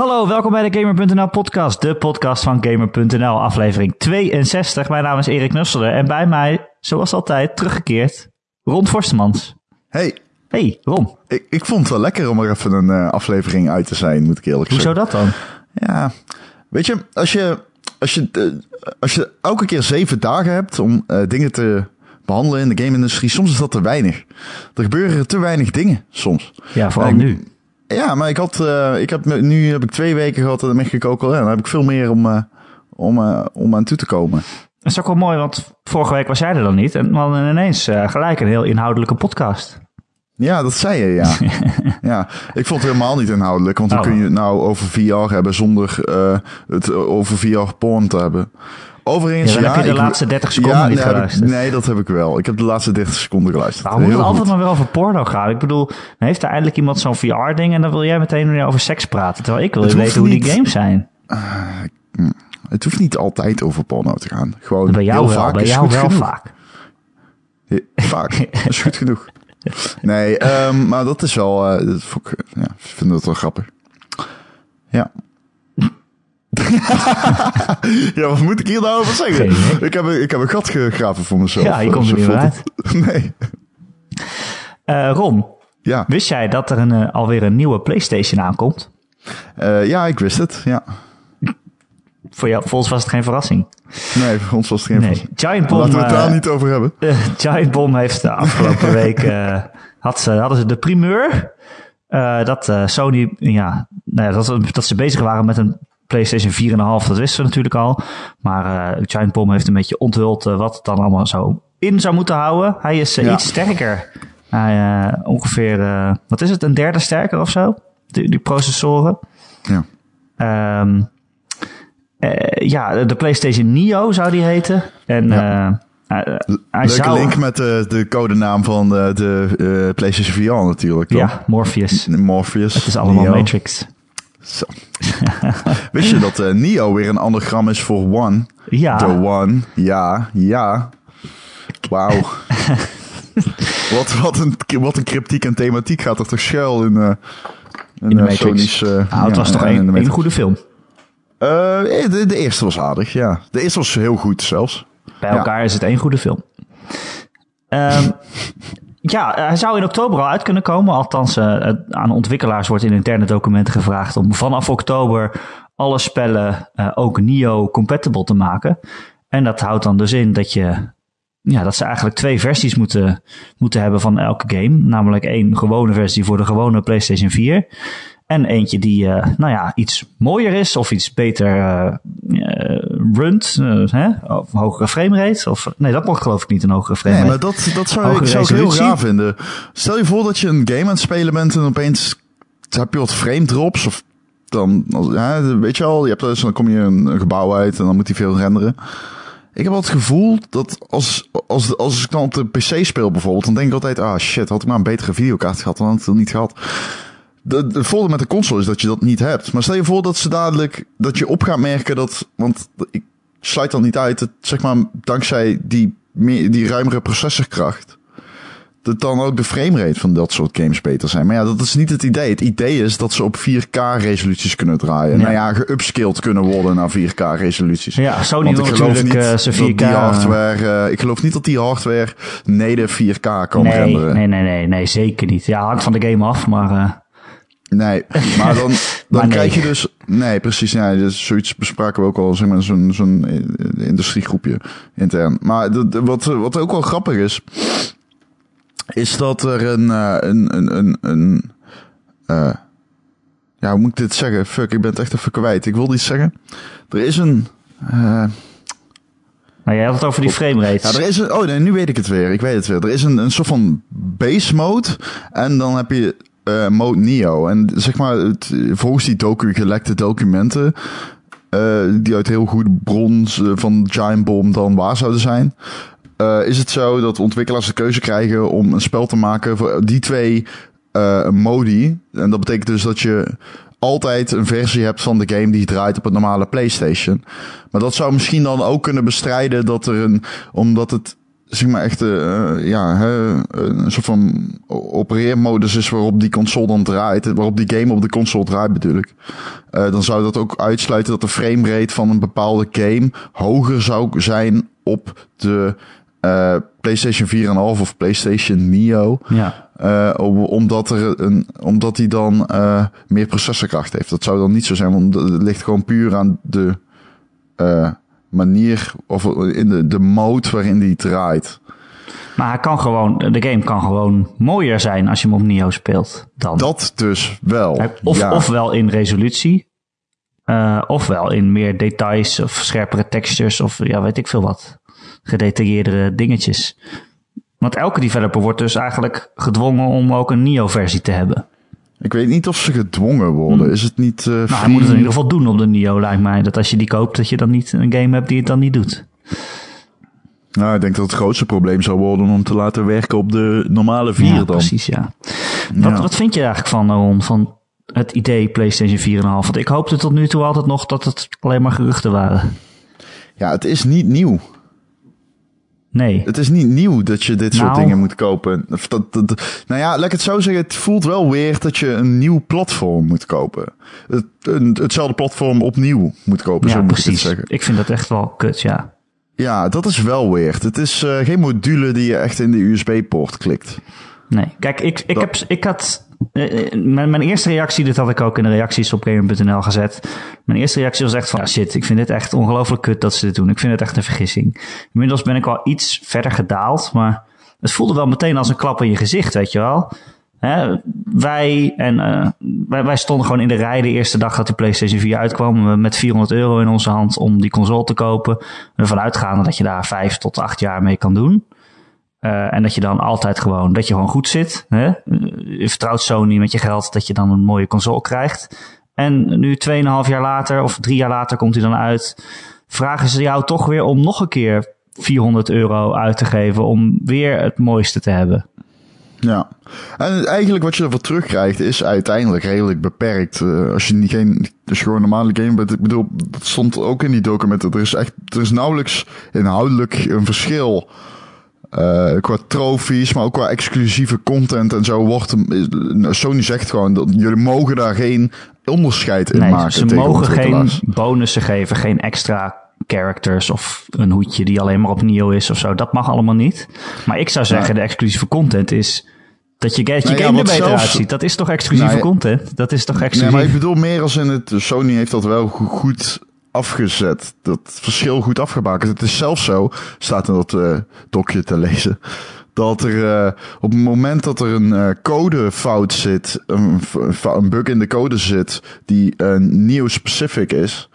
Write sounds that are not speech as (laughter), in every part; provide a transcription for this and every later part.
Hallo, welkom bij de Gamer.nl podcast, de podcast van Gamer.nl, aflevering 62. Mijn naam is Erik Nusselder en bij mij, zoals altijd, teruggekeerd, Ron Forstemans. Hey, Hey, Ron, ik, ik vond het wel lekker om er even een eh, aflevering uit te zijn, moet ik eerlijk hoezo zeggen. dat dan? Ja, weet je, als je, als je, eh, als je elke keer zeven dagen hebt om eh, dingen te behandelen in de game-industrie, soms is dat te weinig. Er gebeuren te weinig dingen, soms. Ja, vooral nu. Ja, maar ik had, eh, ik heb, nu heb ik twee weken gehad en dan merk ik ook al, ja, dan heb ik veel meer om, eh, om, eh, om aan toe te komen. Dat is ook wel mooi, want vorige week was jij er dan niet en hadden ineens gelijk een heel inhoudelijke podcast. Ja, dat zei je, ja. (laughs) ja, ik vond het helemaal niet inhoudelijk, want hoe Oh. kun je het nou over VR hebben zonder eh, het over VR porn te hebben? Overigens, Ja, dan heb je de ik- laatste 30 seconden niet nee, heb ik- geluisterd. nee, dat heb ik wel. Ik heb de laatste 30 seconden geluisterd. Waarom moet het altijd maar weer over porno gaan? Ik bedoel, dan heeft er eindelijk iemand zo'n VR-ding en dan wil jij meteen weer over seks praten. Terwijl ik wil weten hoe die niet. games zijn. Het hoeft niet altijd over porno te gaan. Gewoon Bij jou heel wel, vaak bij jou wel genoeg. vaak. Vaak, dat (laughs) is goed genoeg. Nee, ehm, maar dat is wel, eh, dat vond ik, ja, ik vind dat wel grappig. Ja. (laughs) ja, wat moet ik hier nou over zeggen? Geen. Ik heb, een- ik heb een gat gegraven voor mezelf. Ja, je komt er niet meer het. (laughs) Nee, Eh, Ron, ja. wist jij dat er een, eh, alweer een nieuwe PlayStation aankomt? Eh, ja, ik wist het, ja. Voor jou, voor ons was het geen verrassing. Nee, voor ons was het geen Nee, verrassing. Giant Bomb, Laten we het daar niet over hebben. (laughs) Giant Bomb heeft de afgelopen week had ze, hadden ze de primeur dat Sony, ja, nou ja dat, dat ze bezig waren met een PlayStation 4,5, dat wisten we natuurlijk al. Maar eh, Giant Bomb heeft een beetje onthuld eh, wat het dan allemaal zo in zou moeten houden. Hij is eh, Ja. iets sterker. Hij, ongeveer, wat is het, een derde sterker of zo? Die, die processoren. Ja. Ehm, eh, ja, de PlayStation Neo zou die heten. En Ja. Leuke zou... link met de, de codenaam van de, de PlayStation VR natuurlijk. toch? Ja, Morpheus. Morpheus. Het is allemaal Neo. Matrix. Zo. (laughs) Wist je dat eh, Neo weer een anagram is voor One? Ja, The One. Ja, ja. Wauw. (laughs) wat, wat, een, wat een cryptiek en thematiek gaat er toch schuil in, eh in, in de eh, Matrix. Sony's... nou, het ja, was toch een, een goede film. De, de eerste was aardig, ja. De eerste was heel goed zelfs. Bij Ja. elkaar is het één goede film. Ehm, (laughs) ja, hij zou in oktober al uit kunnen komen. Althans, eh, aan ontwikkelaars wordt in interne documenten gevraagd om vanaf oktober alle spellen eh, ook Neo-compatible te maken. En dat houdt dan dus in dat je ja, dat ze eigenlijk twee versies moeten, moeten hebben van elke game. Namelijk één gewone versie voor de gewone PlayStation 4. En eentje die, eh, nou ja, iets mooier is of iets beter eh, runt. hè? Of hogere framerate. Of, nee, dat mocht geloof ik niet, een hogere framerate. Nee, maar dat, dat zou, Hogere ik, zou ik heel raar vinden. Stel je voor dat je een game aan het spelen bent en opeens heb je wat frame drops of dan, ja, weet je al, je hebt dus, dan kom je een, een gebouw uit en dan moet hij veel renderen. Ik heb wel het gevoel dat als, als, als ik dan op de PC speel bijvoorbeeld, dan denk ik altijd, ah shit, had ik maar een betere videokaart gehad, dan had ik het niet gehad. De, de voordeel met de console is dat je dat niet hebt. Maar stel je voor dat ze dadelijk, dat je op gaat merken dat, want ik sluit dan niet uit, dat zeg maar dankzij die, meer, die ruimere processorkracht, dat dan ook de framerate van dat soort games beter zijn. Maar ja, dat is niet het idee. Het idee is dat ze op 4K resoluties kunnen draaien. Ja. Nou ja, geupscaled kunnen worden naar 4K resoluties. Ja, Sony wil ik geloof natuurlijk niet eh, zijn dat 4K... die hardware, eh, ik geloof niet dat die hardware native 4K kan nee, renderen. nee, nee, nee, nee, zeker niet. Ja, hangt van de game af, maar... eh, Nee, maar dan, (laughs) dan Maar nee. krijg je dus... Nee, precies. Ja, dus zoiets bespraken we ook al, zeg maar, zo'n zo'n eh, industriegroepje intern. Maar de, de- wat, wat ook wel grappig is, is dat er een... eh, een, een, een, een eh, ja, hoe moet ik dit zeggen? Fuck, ik ben het echt even kwijt. Ik wil iets zeggen. Er is een... eh, nou, jij had het over die framerate. ja, er is een, oh nee, nu weet ik het weer. Ik weet het weer. Er is een, een soort van base mode. En dan heb je eh, mode Neo. En zeg maar, het, volgens die docu, gelekte documenten. eh, die uit heel goede bron eh, van Giant Bomb dan waar zouden zijn. is het zo dat ontwikkelaars de keuze krijgen om een spel te maken voor die twee modi. En dat betekent dus dat je altijd een versie hebt van de game die draait op een normale PlayStation. Maar dat zou misschien dan ook kunnen bestrijden dat er een, omdat het zeg maar echt eh, ja, hè, een soort van opereermodus is waarop die console dan draait, waarop die game op de console draait bedoel ik, uh, dan zou dat ook uitsluiten dat de framerate van een bepaalde game hoger zou zijn op de uh, PlayStation 4,5 of PlayStation Neo. Ja. Uh, omdat, er een, omdat die dan uh, meer processorkracht heeft. Dat zou dan niet zo zijn, want het ligt gewoon puur aan de uh, manier of in de, de mode waarin die draait. Maar hij kan gewoon, de game kan gewoon mooier zijn als je hem op Neo speelt. Dan. Dat dus wel. Of, ja. Ofwel in resolutie, uh, ofwel in meer details of scherpere textures of ja, weet ik veel wat. Gedetailleerdere dingetjes. Want elke developer wordt dus eigenlijk gedwongen om ook een Neo-versie te hebben. Ik weet niet of ze gedwongen worden. Hmm. Is het niet. Uh, nou, hij moet het in ieder geval doen op de Neo, lijkt mij. Dat als je die koopt, dat je dan niet een game hebt die het dan niet doet. Nou, ik denk dat het grootste probleem zou worden om te laten werken op de normale 4 ja, dan. Precies, ja. Wat, Ja. wat vind je eigenlijk van, Aaron, van het idee PlayStation 4,5? Want ik hoopte tot nu toe altijd nog dat het alleen maar geruchten waren. Ja, het is niet nieuw. Nee. Het is niet nieuw dat je dit soort Nou. dingen moet kopen. Of Dat, nou ja, laat ik het zo zeggen. Het voelt wel weer dat je een nieuw platform moet kopen. Het, een, hetzelfde platform opnieuw moet kopen, Ja, zo moet ik precies. het zeggen. Ik vind dat echt wel kut, ja. Ja, dat is wel weird. Het is eh, geen module die je echt in de USB-poort klikt. Nee. Kijk, ik, ik, Dat- heb, ik had... eh, eh, Mijn, mijn eerste reactie, dit had ik ook in de reacties op Gamer.nl gezet. Mijn eerste reactie was echt van, ah, shit, ik vind dit echt ongelooflijk kut dat ze dit doen. Ik vind het echt een vergissing. Inmiddels ben ik al iets verder gedaald, maar het voelde wel meteen als een klap in je gezicht, weet je wel. Hè, wij, en, eh, wij, wij stonden gewoon in de rij de eerste dag dat de PlayStation 4 uitkwam. Met 400 euro in onze hand om die console te kopen. Ervan uitgaande dat je daar vijf tot acht jaar mee kan doen. Eh, en dat je dan altijd gewoon, dat je gewoon goed zit. Hè? Eh, Je vertrouwt Sony met je geld dat je dan een mooie console krijgt. En nu 2,5 jaar later of drie jaar later komt hij dan uit. Vragen ze jou toch weer om nog een keer 400 euro uit te geven om weer het mooiste te hebben. Ja. En eigenlijk wat je ervoor terugkrijgt is uiteindelijk redelijk beperkt. Eh, als je niet geen, als gewoon een normale game bent. Ik bedoel, dat stond ook in die documenten. Er is echt, er is nauwelijks inhoudelijk een verschil. Eh, qua trofies, maar ook qua exclusieve content en zo wordt is- Sony zegt gewoon dat jullie mogen daar geen onderscheid in Nee, maken. ze mogen geen bonussen geven, geen extra characters of een hoedje die alleen maar op Nio is of zo. Dat mag allemaal niet. Maar ik zou zeggen, de exclusieve content is dat je, dat je Nou ja, game er beter zelfs- uitziet. Dat is toch exclusieve Nou ja- content? Dat is toch Nee, exclusief? maar ik bedoel meer als in het. Sony heeft dat wel go- goed afgezet. Dat verschil goed afgebakend. Het is zelfs zo, staat in dat eh dokje te lezen. Dat er eh, op het moment dat er een eh, codefout zit, een, een bug in de code zit, die neo-specific is,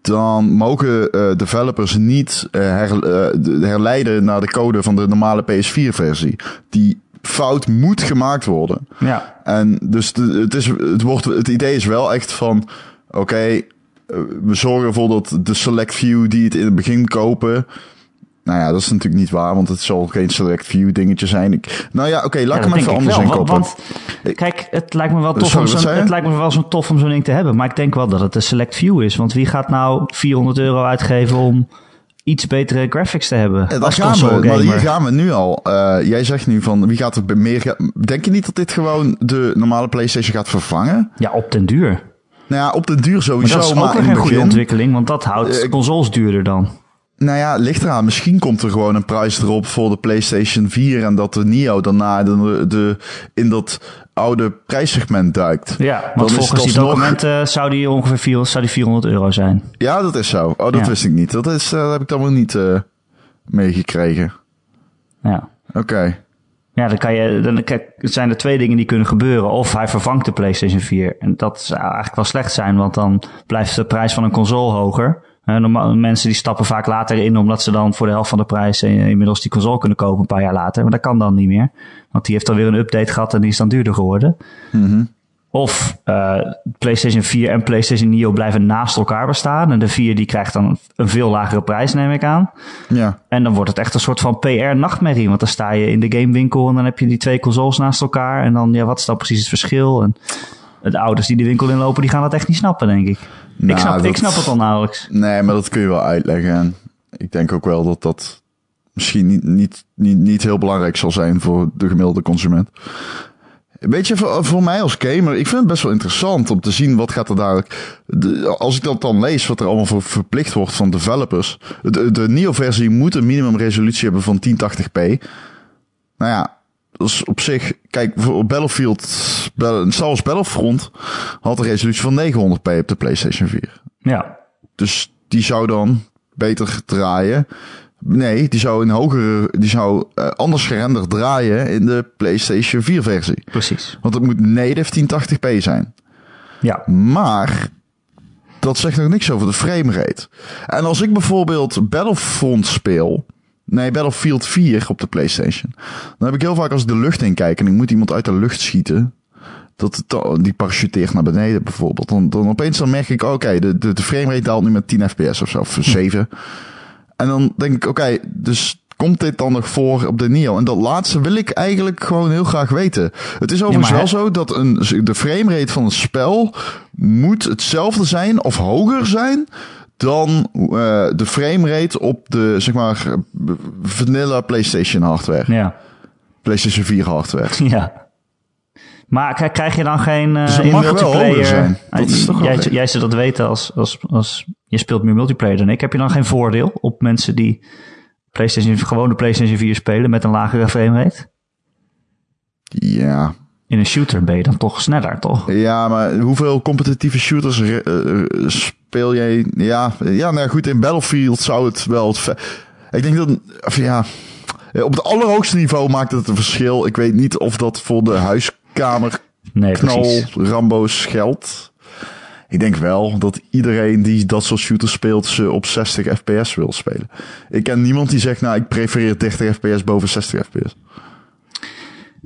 dan mogen developers niet her, de- herleiden naar de code van de normale PS4-versie. Die fout moet gemaakt worden. Ja, En dus de, het, is, het, wordt, het idee is wel echt van: oké, we zorgen ervoor dat de select few die het in het begin kopen. Nou ja, dat is natuurlijk niet waar, want het zal geen select few dingetje zijn. Ik, nou ja, oké, laat ja ik hem even anders inkopen. Want, want, kijk, het lijkt me wel tof Sorry, om zo'n, het lijkt me wel zo tof om zo'n ding te hebben. Maar ik denk wel dat het een select view is. Want wie gaat nou 400 euro uitgeven om iets betere graphics te hebben? Eh, Dat als gaan we, console maar hier gaan we nu al. Eh, jij zegt nu van wie gaat er meer. Denk je niet dat dit gewoon de normale PlayStation gaat vervangen? Ja, op den duur. Nou ja, op de duur Maar sowieso. dat is ook maar het goede ontwikkeling, want dat houdt Eh, consoles duurder dan. Nou ja, ligt eraan. Misschien komt er gewoon een prijs erop voor de PlayStation 4 en dat de Neo daarna de, de, in dat oude prijssegment duikt. Ja, want volgens het die documenten zou die ongeveer 400, zou die 400 euro zijn. Ja, dat is zo. Oh, dat Ja. wist ik niet. Dat, is, eh, dat heb ik dan wel niet eh, meegekregen. Ja. Oké. Ja, dan kan je, dan, zijn er twee dingen die kunnen gebeuren. Of hij vervangt de PlayStation 4. En dat zou eigenlijk wel slecht zijn, want dan blijft de prijs van een console hoger. Eh, normaal, mensen die stappen vaak later in, omdat ze dan voor de helft van de prijs eh, inmiddels die console kunnen kopen een paar jaar later. Maar dat kan dan niet meer. Want die heeft dan weer een update gehad en die is dan duurder geworden. Of eh, PlayStation 4 en PlayStation Neo blijven naast elkaar bestaan. En de 4 die krijgt dan een veel lagere prijs, neem ik aan. Ja. En dan wordt het echt een soort van PR-nachtmerrie. Want dan sta je in de gamewinkel en dan heb je die twee consoles naast elkaar. En dan, ja, wat is dan precies het verschil? En de ouders die de winkel inlopen, die gaan dat echt niet snappen, denk ik. ik, Nou, snap, dat- ik snap het al nauwelijks. Nee, maar dat kun je wel uitleggen. En ik denk ook wel dat dat misschien niet, niet, niet, niet heel belangrijk zal zijn voor de gemiddelde consument. Weet je, voor, voor mij als gamer, ik vind het best wel interessant om te zien wat gaat er dadelijk. de- als ik dat dan lees, wat er allemaal voor verplicht wordt van developers. De, de Neo-versie moet een minimumresolutie hebben van 1080p. Nou ja, dat is op zich. Kijk, voor Battlefield, Star Wars Battlefront had een resolutie van 900p op de PlayStation 4. Ja, Dus die zou dan beter draaien. Nee, die zou een hogere, die zou eh, anders gerenderd draaien in de PlayStation 4 versie. precies. Want het moet native 1080p zijn. Ja, Maar dat zegt nog niks over de framerate. En als ik bijvoorbeeld Battlefront speel, nee, Battlefield 4 op de PlayStation, dan heb ik heel vaak als ik de lucht in kijk en ik moet iemand uit de lucht schieten, dat het die parachuteert naar beneden bijvoorbeeld, dan, dan opeens dan merk ik, oké, de, de, de framerate daalt nu met 10 fps of zo, of 7. En dan denk ik, oké, dus komt dit dan nog voor op de Neo? En dat laatste wil ik eigenlijk gewoon heel graag weten. Het is overigens wel zo dat een, de framerate van een spel moet hetzelfde zijn of hoger zijn dan eh, de framerate op de, zeg maar, vanilla PlayStation hardware. ja, PlayStation 4 hardware. (laughs) ja. Maar krijg je dan geen eh Dus multiplayer? zijn. Dat is toch wel jij, jij zou dat weten als, als, als je speelt meer multiplayer dan ik. Heb je dan geen voordeel op mensen die PlayStation, gewone PlayStation 4 spelen met een lagere framerate? Ja. In een shooter ben je dan toch sneller, toch? Ja, maar hoeveel competitieve shooters eh, eh, speel jij? Ja, ja, nou goed, in Battlefield zou het wel... Het ik denk dat, of ja, op het allerhoogste niveau maakt het een verschil. Ik weet niet of dat voor de huiskamer Nee, knal precies. Rambo's geldt. Ik denk wel dat iedereen die dat soort shooters speelt, ze op 60 fps wil spelen. Ik ken niemand die zegt, nou, ik prefereer 30 fps boven 60 fps.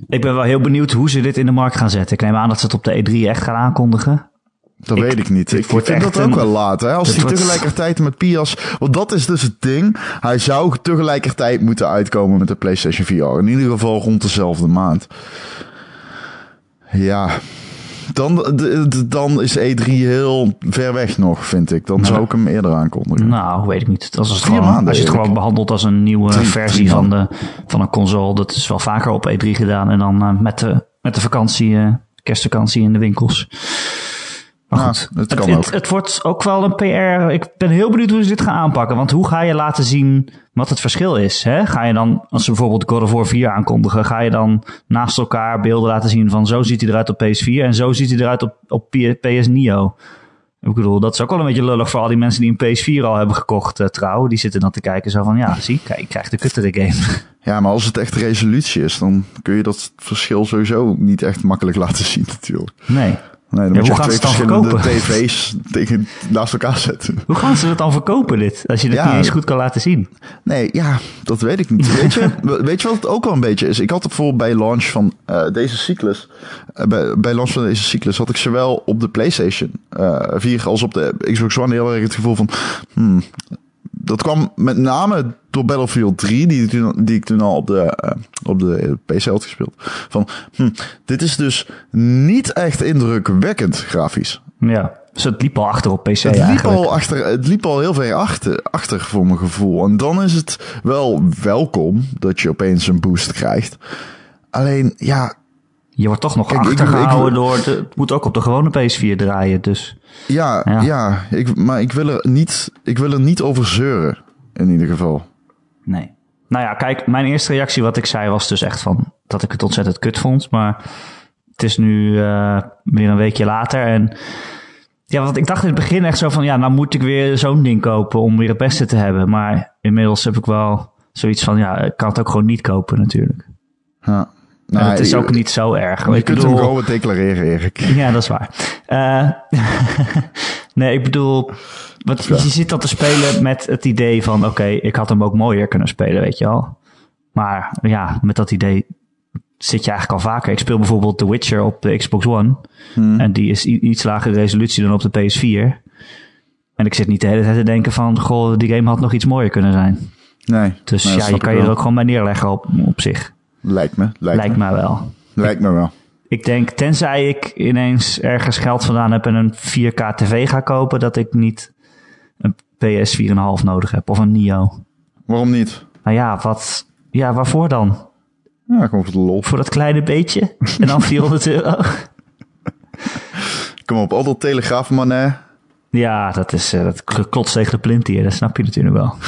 Ik ben wel heel benieuwd hoe ze dit in de markt gaan zetten. Ik neem aan dat ze het op de E3 echt gaan aankondigen. Dat Ik- weet ik niet. Ik vind echt dat ook een- wel laat. Hè? Als hij wordt- tegelijkertijd met Pias... Want dat is dus het ding. Hij zou tegelijkertijd moeten uitkomen met de PlayStation VR. In ieder geval rond dezelfde maand. Ja... Dan, dan is E3 heel ver weg nog, vind ik. Dan zou ik hem eerder aankondigen. Nou, weet ik niet. Als, het gewoon, maanden, als je het gewoon behandelt als een nieuwe Drie- versie drie van, de, van een console. Dat is wel vaker op E3 gedaan. En dan eh, met, de, met de vakantie, eh, kerstvakantie in de winkels. Maar Ja, goed, het het, kan het, ook. het wordt ook wel een PR. Ik ben heel benieuwd hoe ze dit gaan aanpakken. Want hoe ga je laten zien wat het verschil is? Hè? Ga je dan, als ze bijvoorbeeld God of War 4 aankondigen, ga je dan naast elkaar beelden laten zien van zo ziet hij eruit op PS4 en zo ziet hij eruit op, op PS Neo? Ik bedoel, dat is ook wel een beetje lullig voor al die mensen die een PS4 al hebben gekocht, eh, trouw. Die zitten dan te kijken zo van, ja, zie, kijk, ik krijg de kuttere game. (laughs) Ja, maar als het echt resolutie is, dan kun je dat verschil sowieso niet echt makkelijk laten zien natuurlijk. Nee. Nee, dan Ja, moet je hoe echt gaan twee verschillende verkopen? tv's (laughs) tegen, naast elkaar zetten. Hoe gaan ze het dan verkopen, dit? Als je het Ja. niet eens goed kan laten zien. Nee, ja, dat weet ik niet. (laughs) Weet je, weet je wat het ook wel een beetje is? Ik had het bijvoorbeeld bij launch van eh, deze cyclus. eh, bij, bij launch van deze cyclus had ik zowel op de PlayStation eh 4 als op de Xbox One heel erg het gevoel van. Hmm, dat kwam met name door Battlefield 3, die, ik toen- die ik toen al op de, eh, op de PC had gespeeld. Van, hm, dit is dus niet echt indrukwekkend grafisch. Ja. Dus het liep al achter op PC Het liep, al achter, het liep al heel ver achter, achter voor mijn gevoel. En dan is het wel welkom dat je opeens een boost krijgt. Alleen, ja, Je wordt toch nog Kijk, achtergehouden ik- door... De, het moet ook op de gewone PS4 draaien, dus... ja, Ja. ja. ik, maar ik wil, er niet, ik wil er niet over zeuren, in ieder geval. Nee. Nou ja, kijk, mijn eerste reactie wat ik zei was dus echt van... dat ik het ontzettend kut vond. Maar het is nu eh, weer een weekje later en... Ja, want ik dacht in het begin echt zo van... ja, nou moet ik weer zo'n ding kopen om weer het beste te hebben. Maar inmiddels heb ik wel zoiets van... ja, ik kan het ook gewoon niet kopen natuurlijk. Ja. En Nou, het is ook niet zo erg. Je Ik kunt bedoel- hem gewoon declareren, Erik. (laughs) Ja, dat is waar. Eh, (laughs) nee, ik bedoel, want je zit dan te spelen met het idee van, oké, ik had hem ook mooier kunnen spelen, weet je wel. Maar ja, met dat idee zit je eigenlijk al vaker. Ik speel bijvoorbeeld The Witcher op de Xbox One. En die is iets lagere resolutie dan op de PS4. En ik zit niet de hele tijd te denken van, goh, die game had nog iets mooier kunnen zijn. Nee. Dus nee, ja, je kan je er ook gewoon bij neerleggen op, op zich. Lijkt me. Lijkt, Lijkt me. wel. Lijkt me wel. Ik denk, tenzij ik ineens ergens geld vandaan heb en een 4K tv ga kopen, dat ik niet een PS 4,5 nodig heb of een Nio. Waarom niet? Nou ja, wat, ja, waarvoor dan? Ja, gewoon voor de lol. Voor dat kleine beetje? En dan 400 euro? (laughs) Kom op, altijd telegraaf, man. hè. Ja, dat is uh, dat klotst tegen de plint hier. Dat snap je natuurlijk wel. (laughs)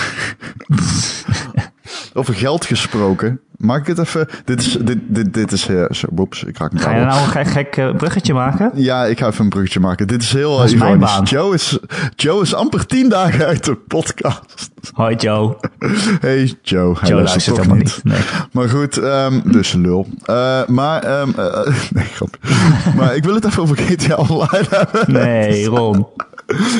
Over geld gesproken. Maak ik het even... Dit is... Dit, dit, dit is... Uh, zo, ik raak me Ga je nou een gek, gek uh, bruggetje maken? Ja, ik ga even een bruggetje maken. Dit is heel is mijn ironisch. baan. Joe is, Joe is amper tien dagen uit de podcast. Hoi Joe. Hey Joe. Hij Joe luistert helemaal niet. niet. Nee. Maar goed, ehm, dus lul. Eh, maar, ehm, eh, (laughs) nee, grap. maar ik wil het even over GTA Online hebben. Nee, Ron.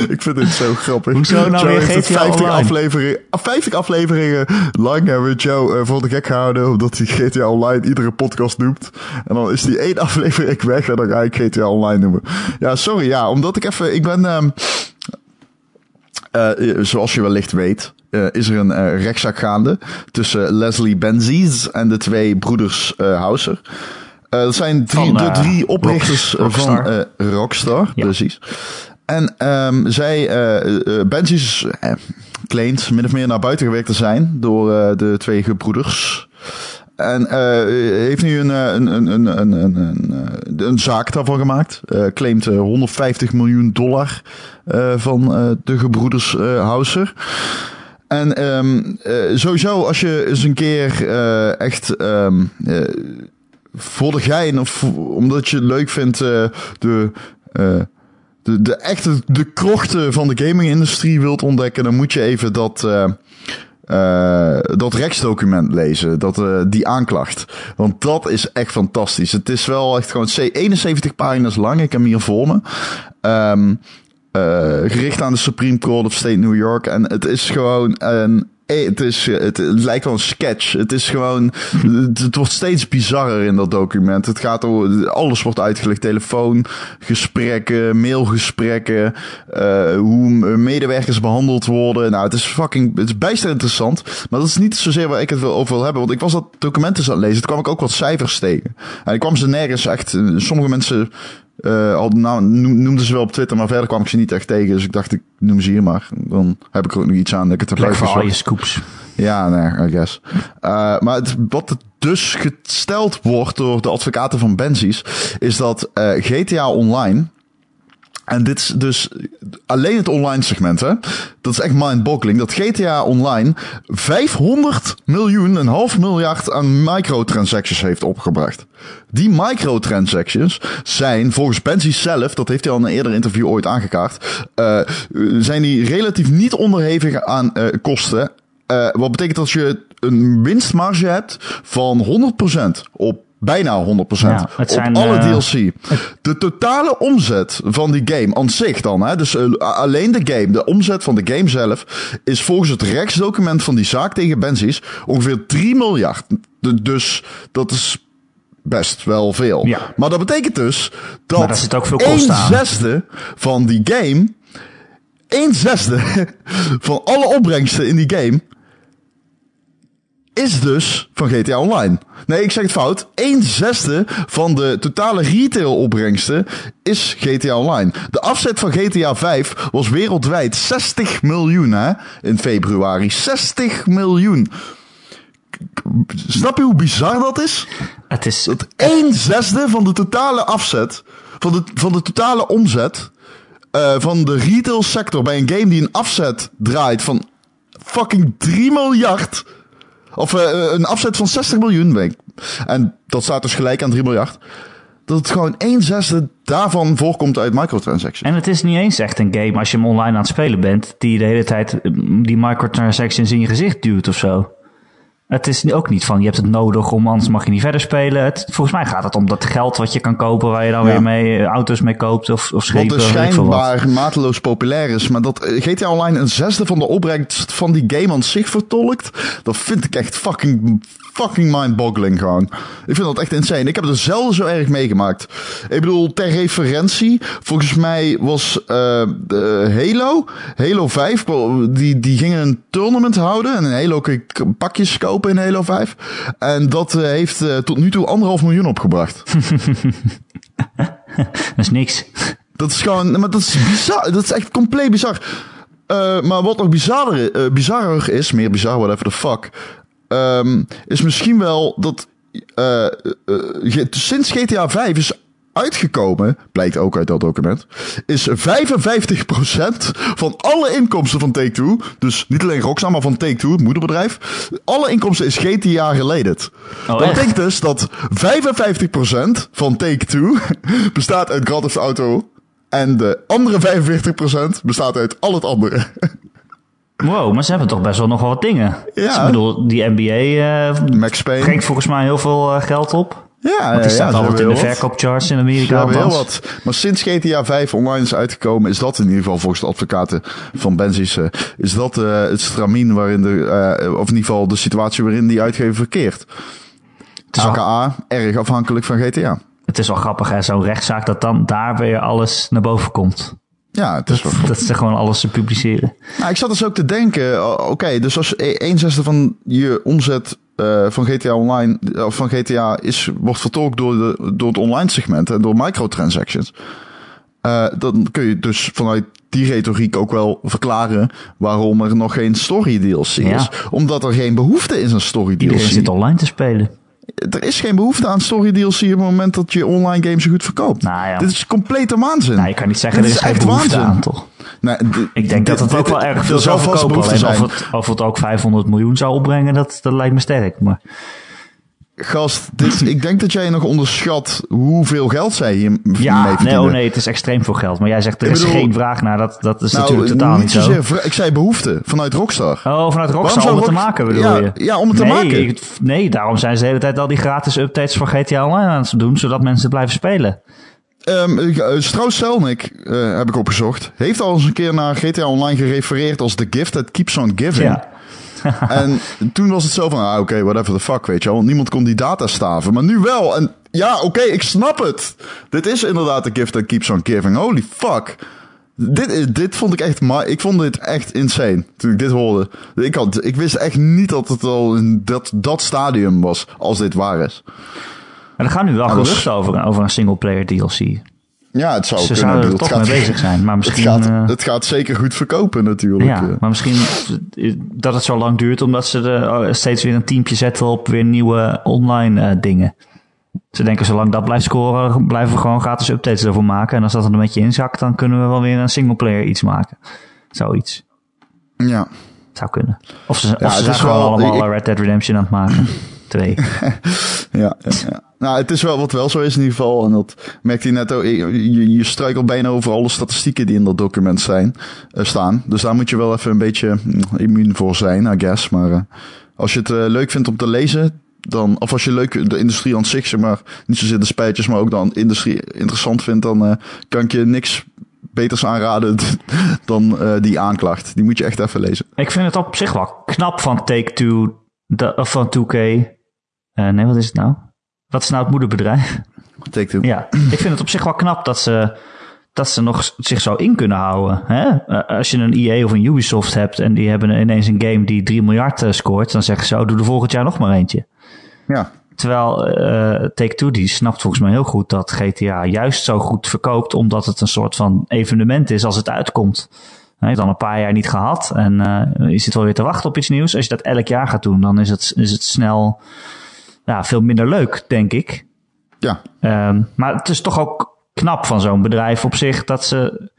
Ik vind dit zo grappig. Hoezo nou Joe weer heeft het GTA 50 Online? afleveringen, ah, 50 afleveringen lang hebben we Joe eh, voor de gek gehouden. Omdat hij GTA Online iedere podcast noemt. En dan is die één (laughs) aflevering weg en dan ga ik GTA Online noemen. Ja, sorry. Ja, omdat ik even... Ik ben... ehm, eh, zoals je wellicht weet, eh, is er een eh, rechtszaak gaande tussen Leslie Benzies en de twee broeders eh Houser. Eh, dat zijn drie, Van, de eh, drie oprichters Rock- van Rockstar. eh, Rockstar. Ja. Precies. En ehm, zij, eh eh, Benzies eh, claimt min of meer naar buiten gewerkt te zijn door eh, de twee gebroeders. En eh, heeft nu een, eh, een, een, een, een, een, eh, zaak daarvan gemaakt. Eh claimt eh, 150 miljoen dollar eh, van eh, de gebroeders eh Houser. En eh, sowieso, als je eens een keer eh, echt eh, voor de gein of omdat je het leuk vindt eh, de, eh, de, de echte de krochten van de gaming-industrie wilt ontdekken, dan moet je even dat. eh, eh, dat rechtsdocument lezen, dat, eh, die aanklacht. Want dat is echt fantastisch. Het is wel echt gewoon 71 pagina's lang. Ik heb hem hier voor me. Ehm, eh, gericht aan de Supreme Court of State New York. En het is gewoon een. Eh, Het, is, het, het lijkt wel een sketch. Het is gewoon. Het, wordt steeds bizarrer in dat document. Het gaat over. Alles wordt uitgelegd: telefoongesprekken, mailgesprekken. eh, hoe medewerkers behandeld worden. Nou, het is fucking. Het is bijster interessant. Maar dat is niet zozeer waar ik het over wil hebben. Want ik was dat document eens aan het lezen. Toen kwam ik ook wat cijfers tegen. En ik kwam ze nergens echt. eh, Sommige mensen. Eh hadden, nou, noem- noemden ze wel op Twitter, maar verder kwam ik ze niet echt tegen. Dus ik dacht, ik noem ze hier maar. Dan heb ik er ook nog iets aan dat ik het heb Plek voor al je scoops. Ja, nee, I guess. Uh, maar het, wat het dus gesteld wordt door de advocaten van Benzies, is dat uh, GTA Online. En dit is dus alleen het online segment, hè? Dat is echt mind-boggling. Dat GTA Online 500 miljoen, een half miljard aan microtransactions heeft opgebracht. Die microtransactions zijn volgens Benzies zelf, dat heeft hij al in een eerder interview ooit aangekaart, uh, zijn die relatief niet onderhevig aan uh, kosten. Uh, wat betekent dat je een winstmarge hebt van 100% op bijna 100% Ja, op alle eh, DLC. De totale omzet van die game aan zich dan, hè, dus uh, alleen de game, de omzet van de game zelf, is volgens het rechtsdocument van die zaak tegen Benzies ongeveer 3 miljard. De, dus dat is best wel veel. Ja. Maar dat betekent dus dat ook veel een zesde van die game, een zesde (laughs) van alle opbrengsten in die game is dus van GTA Online. Nee, ik zeg het fout. Een zesde van de totale retail opbrengsten is GTA Online. De afzet van GTA 5 was wereldwijd 60 miljoen hè, in februari. 60 miljoen. Snap je hoe bizar dat is? Het is... Dat een zesde van de totale afzet, van de, van de totale omzet uh, van de retail sector bij een game die een afzet draait van fucking 3 miljard. Of uh, een afzet van 60 miljoen, weet ik. En dat staat dus gelijk aan 3 miljard. Dat het gewoon een zesde daarvan voorkomt uit microtransactions. En het is niet eens echt een game als je hem online aan het spelen bent, die de hele tijd die microtransactions in je gezicht duwt of zo. Het is ook niet van je hebt het nodig om anders mag je niet verder spelen. Het, volgens mij gaat het om dat geld wat je kan kopen waar je dan ja. weer mee auto's mee koopt of, of schepen. Wat dus schijnbaar mateloos populair is. Maar dat GTA Online een zesde van de opbrengst van die game aan zich vertolkt. Dat vind ik echt fucking, fucking mind-boggling gewoon. Ik vind dat echt insane. Ik heb het er zelden zo erg meegemaakt. Ik bedoel, ter referentie. Volgens mij was uh, de Halo, Halo 5, die, die gingen een tournament houden. En in Halo kun je pakjes kopen in Halo 5. En dat uh, heeft uh, tot nu toe anderhalf miljoen opgebracht. (laughs) dat is niks. Dat is gewoon, maar dat is bizar. Dat is echt compleet bizar. Uh, maar wat nog bizarder, bizarrer is, meer bizar, whatever the fuck. Ehm, is misschien wel dat uh, uh, sinds GTA 5 is uitgekomen, blijkt ook uit dat document, is 55% van alle inkomsten van Take-Two, dus niet alleen Rockstar, maar van Take-Two, het moederbedrijf, alle inkomsten is GTA related. Oh, dat betekent dus dat 55% van Take-Two (laughs) bestaat uit Grand Theft Auto en de andere 45% bestaat uit al het andere. Wow, maar ze hebben toch best wel nog wel wat dingen. Ja. ik bedoel, die NBA uh, Max brengt volgens mij heel veel uh, geld op. Ja, Want die staat altijd in de verkoopcharts in Amerika. heel wat. Maar sinds GTA 5 online is uitgekomen, is dat in ieder geval volgens de advocaten van Benzies, uh, is dat uh, het stramien waarin de, uh, of in ieder geval de situatie waarin die uitgever verkeert. AKA, erg afhankelijk van GTA. Het is wel grappig, hè, zo'n rechtszaak, dat dan daar weer alles naar boven komt. Ja, het is dat, wel... dat ze gewoon alles te publiceren. Nou, ik zat dus ook te denken, oké, dus als 1 zesde van je omzet uh, van GTA Online, of van GTA is, wordt vertolkt door, de, door het online segment en door microtransactions. Uh, dan kun je dus vanuit die retoriek ook wel verklaren waarom er nog geen story DLC is. Omdat er geen behoefte is aan story DLC. Iedereen zit online te spelen er is geen behoefte aan story DLC op het moment dat je online games zo goed verkoopt. Nou ja. Dit is complete waanzin. Nou, je kan niet zeggen, dit er is, echt behoefte waanzin. aan, toch? Nee, ik denk dat het ook wel erg veel zou verkopen. Of het, of het ook 500 miljoen zou opbrengen, dat, dat lijkt me sterk. Maar... Gast, dit, ik denk dat jij nog onderschat hoeveel geld zij hier ja, mee nee, oh nee, het is extreem veel geld. Maar jij zegt er is geen vraag naar. Dat, dat is nou, natuurlijk totaal niet, zo. ik zei behoefte vanuit Rockstar. Oh, vanuit Rockstar om het te maken bedoel ja, je? Ja, om het te maken. nee, daarom zijn ze de hele tijd al die gratis updates voor GTA Online aan het doen. Zodat mensen blijven spelen. Um, Strauss Selnick, uh, heb ik opgezocht, heeft al eens een keer naar GTA Online gerefereerd als the gift that keeps on giving. Ja. (laughs) en toen was het zo van, ah, oké, okay, whatever the fuck, weet je wel. Niemand kon die data staven, maar nu wel. En ja, oké, okay, ik snap het. Dit is inderdaad de gift that keeps on giving. Holy fuck. Dit, dit vond ik echt, maar ik vond dit echt insane toen ik dit hoorde. Ik, had, ik wist echt niet dat het al in dat, dat stadium was, als dit waar is. Maar er gaan nu wel geruchten over, over een single player DLC. Ja, het zou Ze kunnen. zouden er toch mee (laughs) bezig zijn. Maar misschien, het, gaat, uh, het gaat zeker goed verkopen natuurlijk. Ja, maar misschien dat het zo lang duurt omdat ze er oh, steeds weer een teampje zetten op weer nieuwe online uh, dingen. Ze denken, zolang dat blijft scoren, blijven we gewoon gratis updates ervoor maken. En als dat er een beetje inzakt, dan kunnen we wel weer een singleplayer iets maken. Zoiets. Ja. Zou kunnen. Of ze, ja, of ze zijn gewoon wel, allemaal ik... Red Dead Redemption aan het maken. Twee. (laughs) ja, ja, ja. Nou, het is wel wat wel zo is in ieder geval. En dat merkt hij net ook. Je, je struikelt bijna over alle statistieken die in dat document zijn, uh, staan. Dus daar moet je wel even een beetje mm, immuun voor zijn, I guess. Maar uh, als je het uh, leuk vindt om te lezen, dan, of als je leuk de industrie aan zich, maar, niet zozeer de spijtjes, maar ook de industrie interessant vindt, dan kan ik je niks beters aanraden (laughs) dan die aanklacht. Die moet je echt even lezen. Ik vind het op zich wel knap van Take-Two, of van 2K. nee, wat is het nou? Wat is nou het moederbedrijf? Take-Two. Ja, ik vind het op zich wel knap dat ze, dat ze nog zich zo in kunnen houden. Hè? Eh, als je een EA of een Ubisoft hebt en die hebben ineens een game die 3 miljard uh, scoort, dan zeggen ze, oh, doe er volgend jaar nog maar eentje. Ja. Terwijl uh, Take-Two die snapt volgens mij heel goed dat GTA juist zo goed verkoopt, omdat het een soort van evenement is als het uitkomt. Hij heeft al een paar jaar niet gehad en uh, je zit wel weer te wachten op iets nieuws. Als je dat elk jaar gaat doen, dan is het, is het snel ja, veel minder leuk, denk ik. Ja. Um, maar het is toch ook knap van zo'n bedrijf op zich dat ze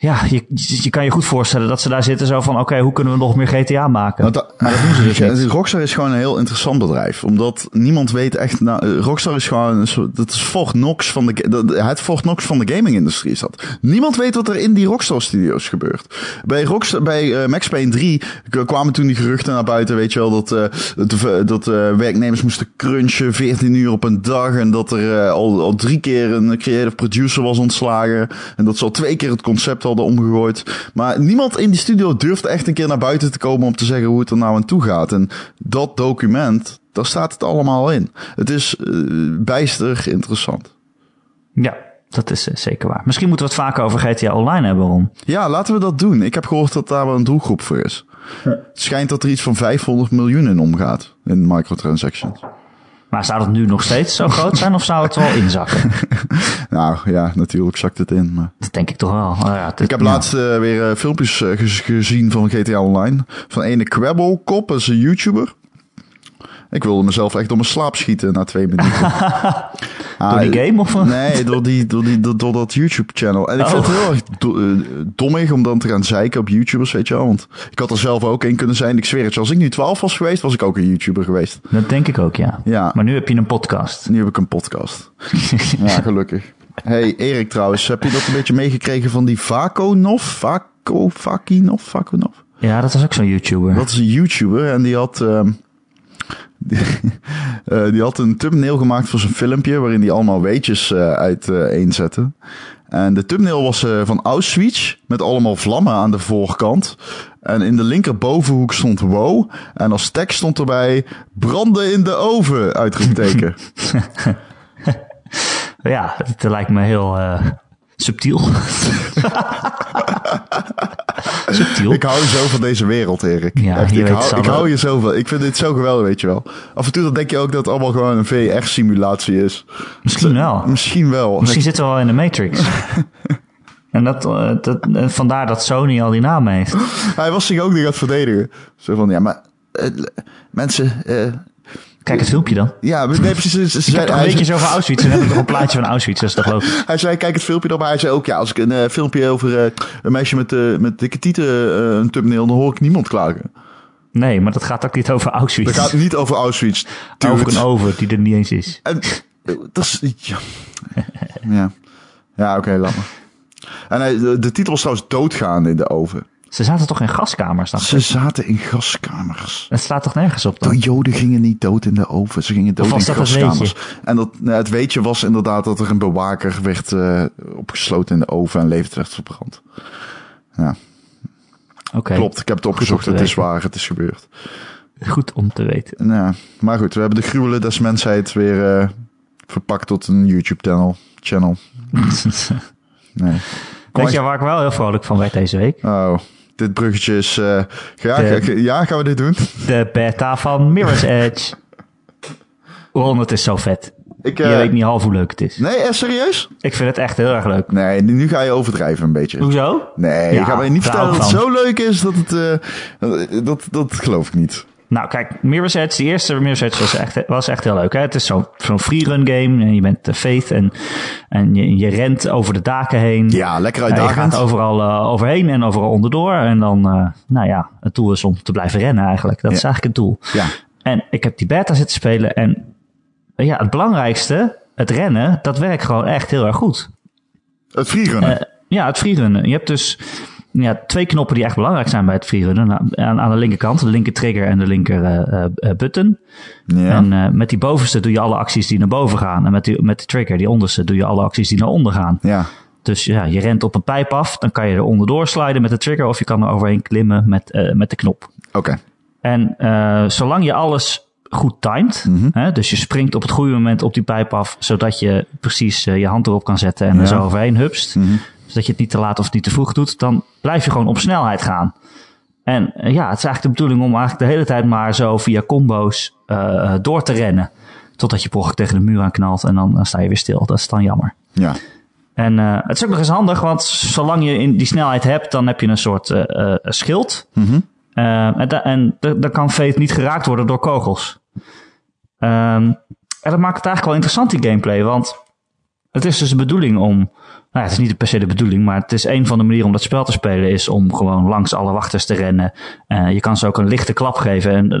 ja, je, je kan je goed voorstellen dat ze daar zitten zo van... oké, hoe kunnen we nog meer GTA maken? maar dat doen ze dus niet. Rockstar is gewoon een heel interessant bedrijf. Omdat niemand weet echt... Nou, eh, Rockstar is gewoon... Dat is Fort Knox van de... Het Fort Knox van de gaming-industrie is dat. Niemand weet wat er in die Rockstar Studios gebeurt. Bij, Rockstar, bij uh, Max Payne 3 kwamen toen die geruchten naar buiten... weet je wel, dat, uh, dat uh, werknemers moesten crunchen 14 uur op een dag... en dat er al, al drie keer een creative producer was ontslagen... en dat ze al twee keer het concept hadden omgegooid. Maar niemand in die studio durft echt een keer naar buiten te komen om te zeggen hoe het er nou aan toe gaat. En dat document, daar staat het allemaal in. Het is uh, bijster interessant. Ja, dat is uh, zeker waar. Misschien moeten we het vaker over GTA Online hebben, Ron. Ja, laten we dat doen. Ik heb gehoord dat daar wel een doelgroep voor is. Het schijnt dat er iets van 500 miljoen in omgaat in microtransactions. Maar zou het nu nog steeds zo groot zijn of zou het wel (laughs) inzakken? Nou ja, natuurlijk zakt het in. Maar... Dat denk ik toch wel. Oh, ja, ik heb laatst uh, weer uh, filmpjes uh, gezien van GTA Online. Van ene Quabble Kop, dat is een YouTuber. Ik wilde mezelf echt door mijn slaap schieten na twee minuten. (laughs) Door die game of? Nee, door, die, door, die, door, door dat YouTube-channel. En ik Oh. vind het heel erg do- eh, dommig om dan te gaan zeiken op YouTubers, weet je wel. Want ik had er zelf ook in kunnen zijn. Ik zweer het als ik nu 12 was geweest, was ik ook een YouTuber geweest. Dat denk ik ook, ja. Ja, Maar nu heb je een podcast. nu heb ik een podcast. (laughs) Ja, gelukkig. Hey, Erik trouwens, heb je dat een beetje meegekregen van die Vakonov? Vako, Vakinov, Vakonov? Ja, dat was ook zo'n YouTuber. Dat is een YouTuber en die had, ehm, die, (laughs) eh, die had een thumbnail gemaakt voor zijn filmpje waarin hij allemaal weetjes eh uiteenzette. En de thumbnail was eh, van Auschwitz met allemaal vlammen aan de voorkant. En in de linkerbovenhoek stond wow. En als tekst stond erbij branden in de oven, uitroepteken. (laughs) Ja, het lijkt me heel eh, subtiel. (laughs) subtiel. ik hou zo van deze wereld, Erik. Ja, Echt, ik, hou, ik je zo van. Ik vind dit zo geweldig, weet je wel. Af en toe dan denk je ook dat het allemaal gewoon een VR-simulatie is. Misschien wel. Misschien wel. Misschien zitten we wel in de Matrix. (laughs) en dat, eh, dat, en vandaar dat Sony al die naam heeft. Hij was zich ook niet aan het verdedigen. Zo van, ja, maar eh, mensen... eh, Kijk het filmpje dan. ja, nee, precies. Ze, ze zei, heb toch een beetje zo van Auschwitz. En dan heb ik nog een plaatje van Auschwitz. Dat is toch logisch. hij zei, kijk het filmpje dan. Maar hij zei ook, ja, als ik een eh, filmpje over eh, een meisje met, eh, met dikke tieten een thumbnail... dan hoor ik niemand klagen. Nee, maar dat gaat ook niet over Auschwitz. Dat gaat niet over Auschwitz. dude. over een oven die er niet eens is. En, dat is... Ja, ja. ja oké, laat maar. En hij, de, de titel trouwens doodgaan in de oven. Ze zaten toch in gaskamers? dacht Ze ik? zaten in gaskamers. Het slaat toch nergens op dan? De Joden gingen niet dood in de oven, ze gingen dood Of was in gaskamers. En dat, nou, het weetje was inderdaad dat er een bewaker werd eh, opgesloten in de oven en levend werd verbrand. Ja, Oké, klopt. Ik heb het opgezocht. Het is waar, het is gebeurd. goed om te weten. Nou, maar goed, we hebben de gruwelen des mensheid weer eh, verpakt tot een YouTube-channel. Channel. (laughs) Nee. Weet je waar ik wel heel vrolijk van werd deze week? Oh, dit bruggetje is... eh, ja, De- ga- ja, gaan we dit doen? De beta van Mirror's Edge. Ron, het is zo vet. Ik, Je eh, weet niet half hoe leuk het is. Nee, eh, serieus? Ik vind het echt heel erg leuk. Nee, nu ga je overdrijven een beetje. Hoezo? Nee, Ja, je gaat mij niet vertellen dat het ik zo leuk is dat het... eh, dat, dat geloof ik niet. Nou, kijk, Mirror's Edge, de eerste Mirror's Edge was echt, was echt heel leuk. Hè? Het is zo'n zo'n freerun game en je bent uh, Faith en, en je, je rent over de daken heen. Ja, lekker Ja, je uitdagend. gaat overal eh, overheen en overal onderdoor. En dan, eh, nou ja, het doel is om te blijven rennen eigenlijk. Dat is eigenlijk het doel. Ja, En ik heb die beta zitten spelen en eh, ja, het belangrijkste, het rennen, dat werkt gewoon echt heel erg goed. het freerunnen. Eh, ja, het freerunnen. Je hebt dus ja, twee knoppen die echt belangrijk zijn bij het freerunnen. Nou, Aan, aan de linkerkant, de linker trigger en de linker eh, eh, eh, button. ja. En met die bovenste doe je alle acties die naar boven gaan. En met die, met de trigger, die onderste, doe je alle acties die naar onder gaan. ja. Dus ja, je rent op een pijp af, dan kan je er onderdoor sliden met de trigger. Of je kan er overheen klimmen met, met de knop. Oké. En zolang je alles goed timed, Mhm. hè, dus je springt op het goede moment op die pijp af, zodat je precies je hand erop kan zetten en Ja. er zo overheen hupst, Zodat je het niet te laat of niet te vroeg doet, dan blijf je gewoon op snelheid gaan. En eh, ja, het is eigenlijk de bedoeling om eigenlijk de hele tijd maar zo via combo's eh, door te rennen. Totdat je ongeluk tegen de muur aan knalt en dan, dan sta je weer stil. Dat is dan jammer. Ja. En eh, het is ook nog eens handig, want zolang je in die snelheid hebt, dan heb je een soort schild. Mhm. En da- en da- dan kan Fate niet geraakt worden door kogels. Ehm, en dat maakt het eigenlijk wel interessant, die gameplay. Want het is dus de bedoeling om... Nou, ja, het is niet per se de bedoeling, maar het is een van de manieren om dat spel te spelen... is om gewoon langs alle wachters te rennen. Eh, je kan ze ook een lichte klap geven en eh,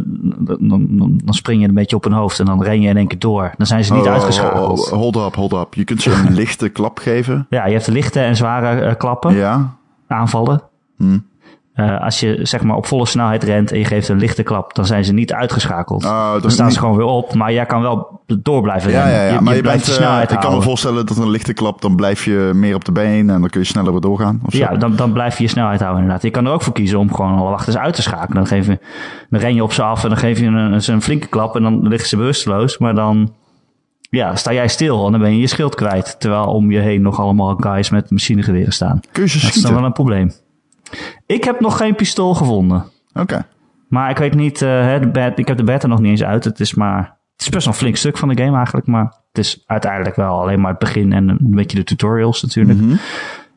dan, dan, spring je een beetje op hun hoofd... en dan ren je in één keer door. Dan zijn ze niet Oh, uitgeschakeld. oh, oh, hold up, hold up. Je kunt ze een (laughs) lichte klap geven. Ja, je hebt de lichte en zware eh, klappen. Ja. aanvallen. Hm. Eh, als je zeg maar op volle snelheid rent en je geeft een lichte klap, dan zijn ze niet uitgeschakeld. Dat dan staan niet- ze gewoon weer op, maar jij kan wel door blijven Ja, rennen. ja, ja. maar je, blijft bent, je eh, snelheid ik kan me voorstellen dat een lichte klap, dan blijf je meer op de been en dan kun je sneller weer doorgaan. Of zo. Ja, dan, dan blijf je je snelheid houden inderdaad. Je kan er ook voor kiezen om gewoon alle wachters uit te schakelen. Dan, geef je, dan ren je op ze af en dan geef je een, een, flinke klap en dan liggen ze bewusteloos. Maar dan ja, sta jij stil en dan ben je je schild kwijt. Terwijl om je heen nog allemaal guys met machinegeweren staan. Kun je ze Dat is dan wel een probleem. Ik heb nog geen pistool gevonden. Oké. Maar ik weet niet, eh, hè, de ik heb de beta nog niet eens uit. Het is maar, het is best wel een flink stuk van de game eigenlijk. Maar het is uiteindelijk wel alleen maar het begin en een beetje de tutorials natuurlijk. Mhm.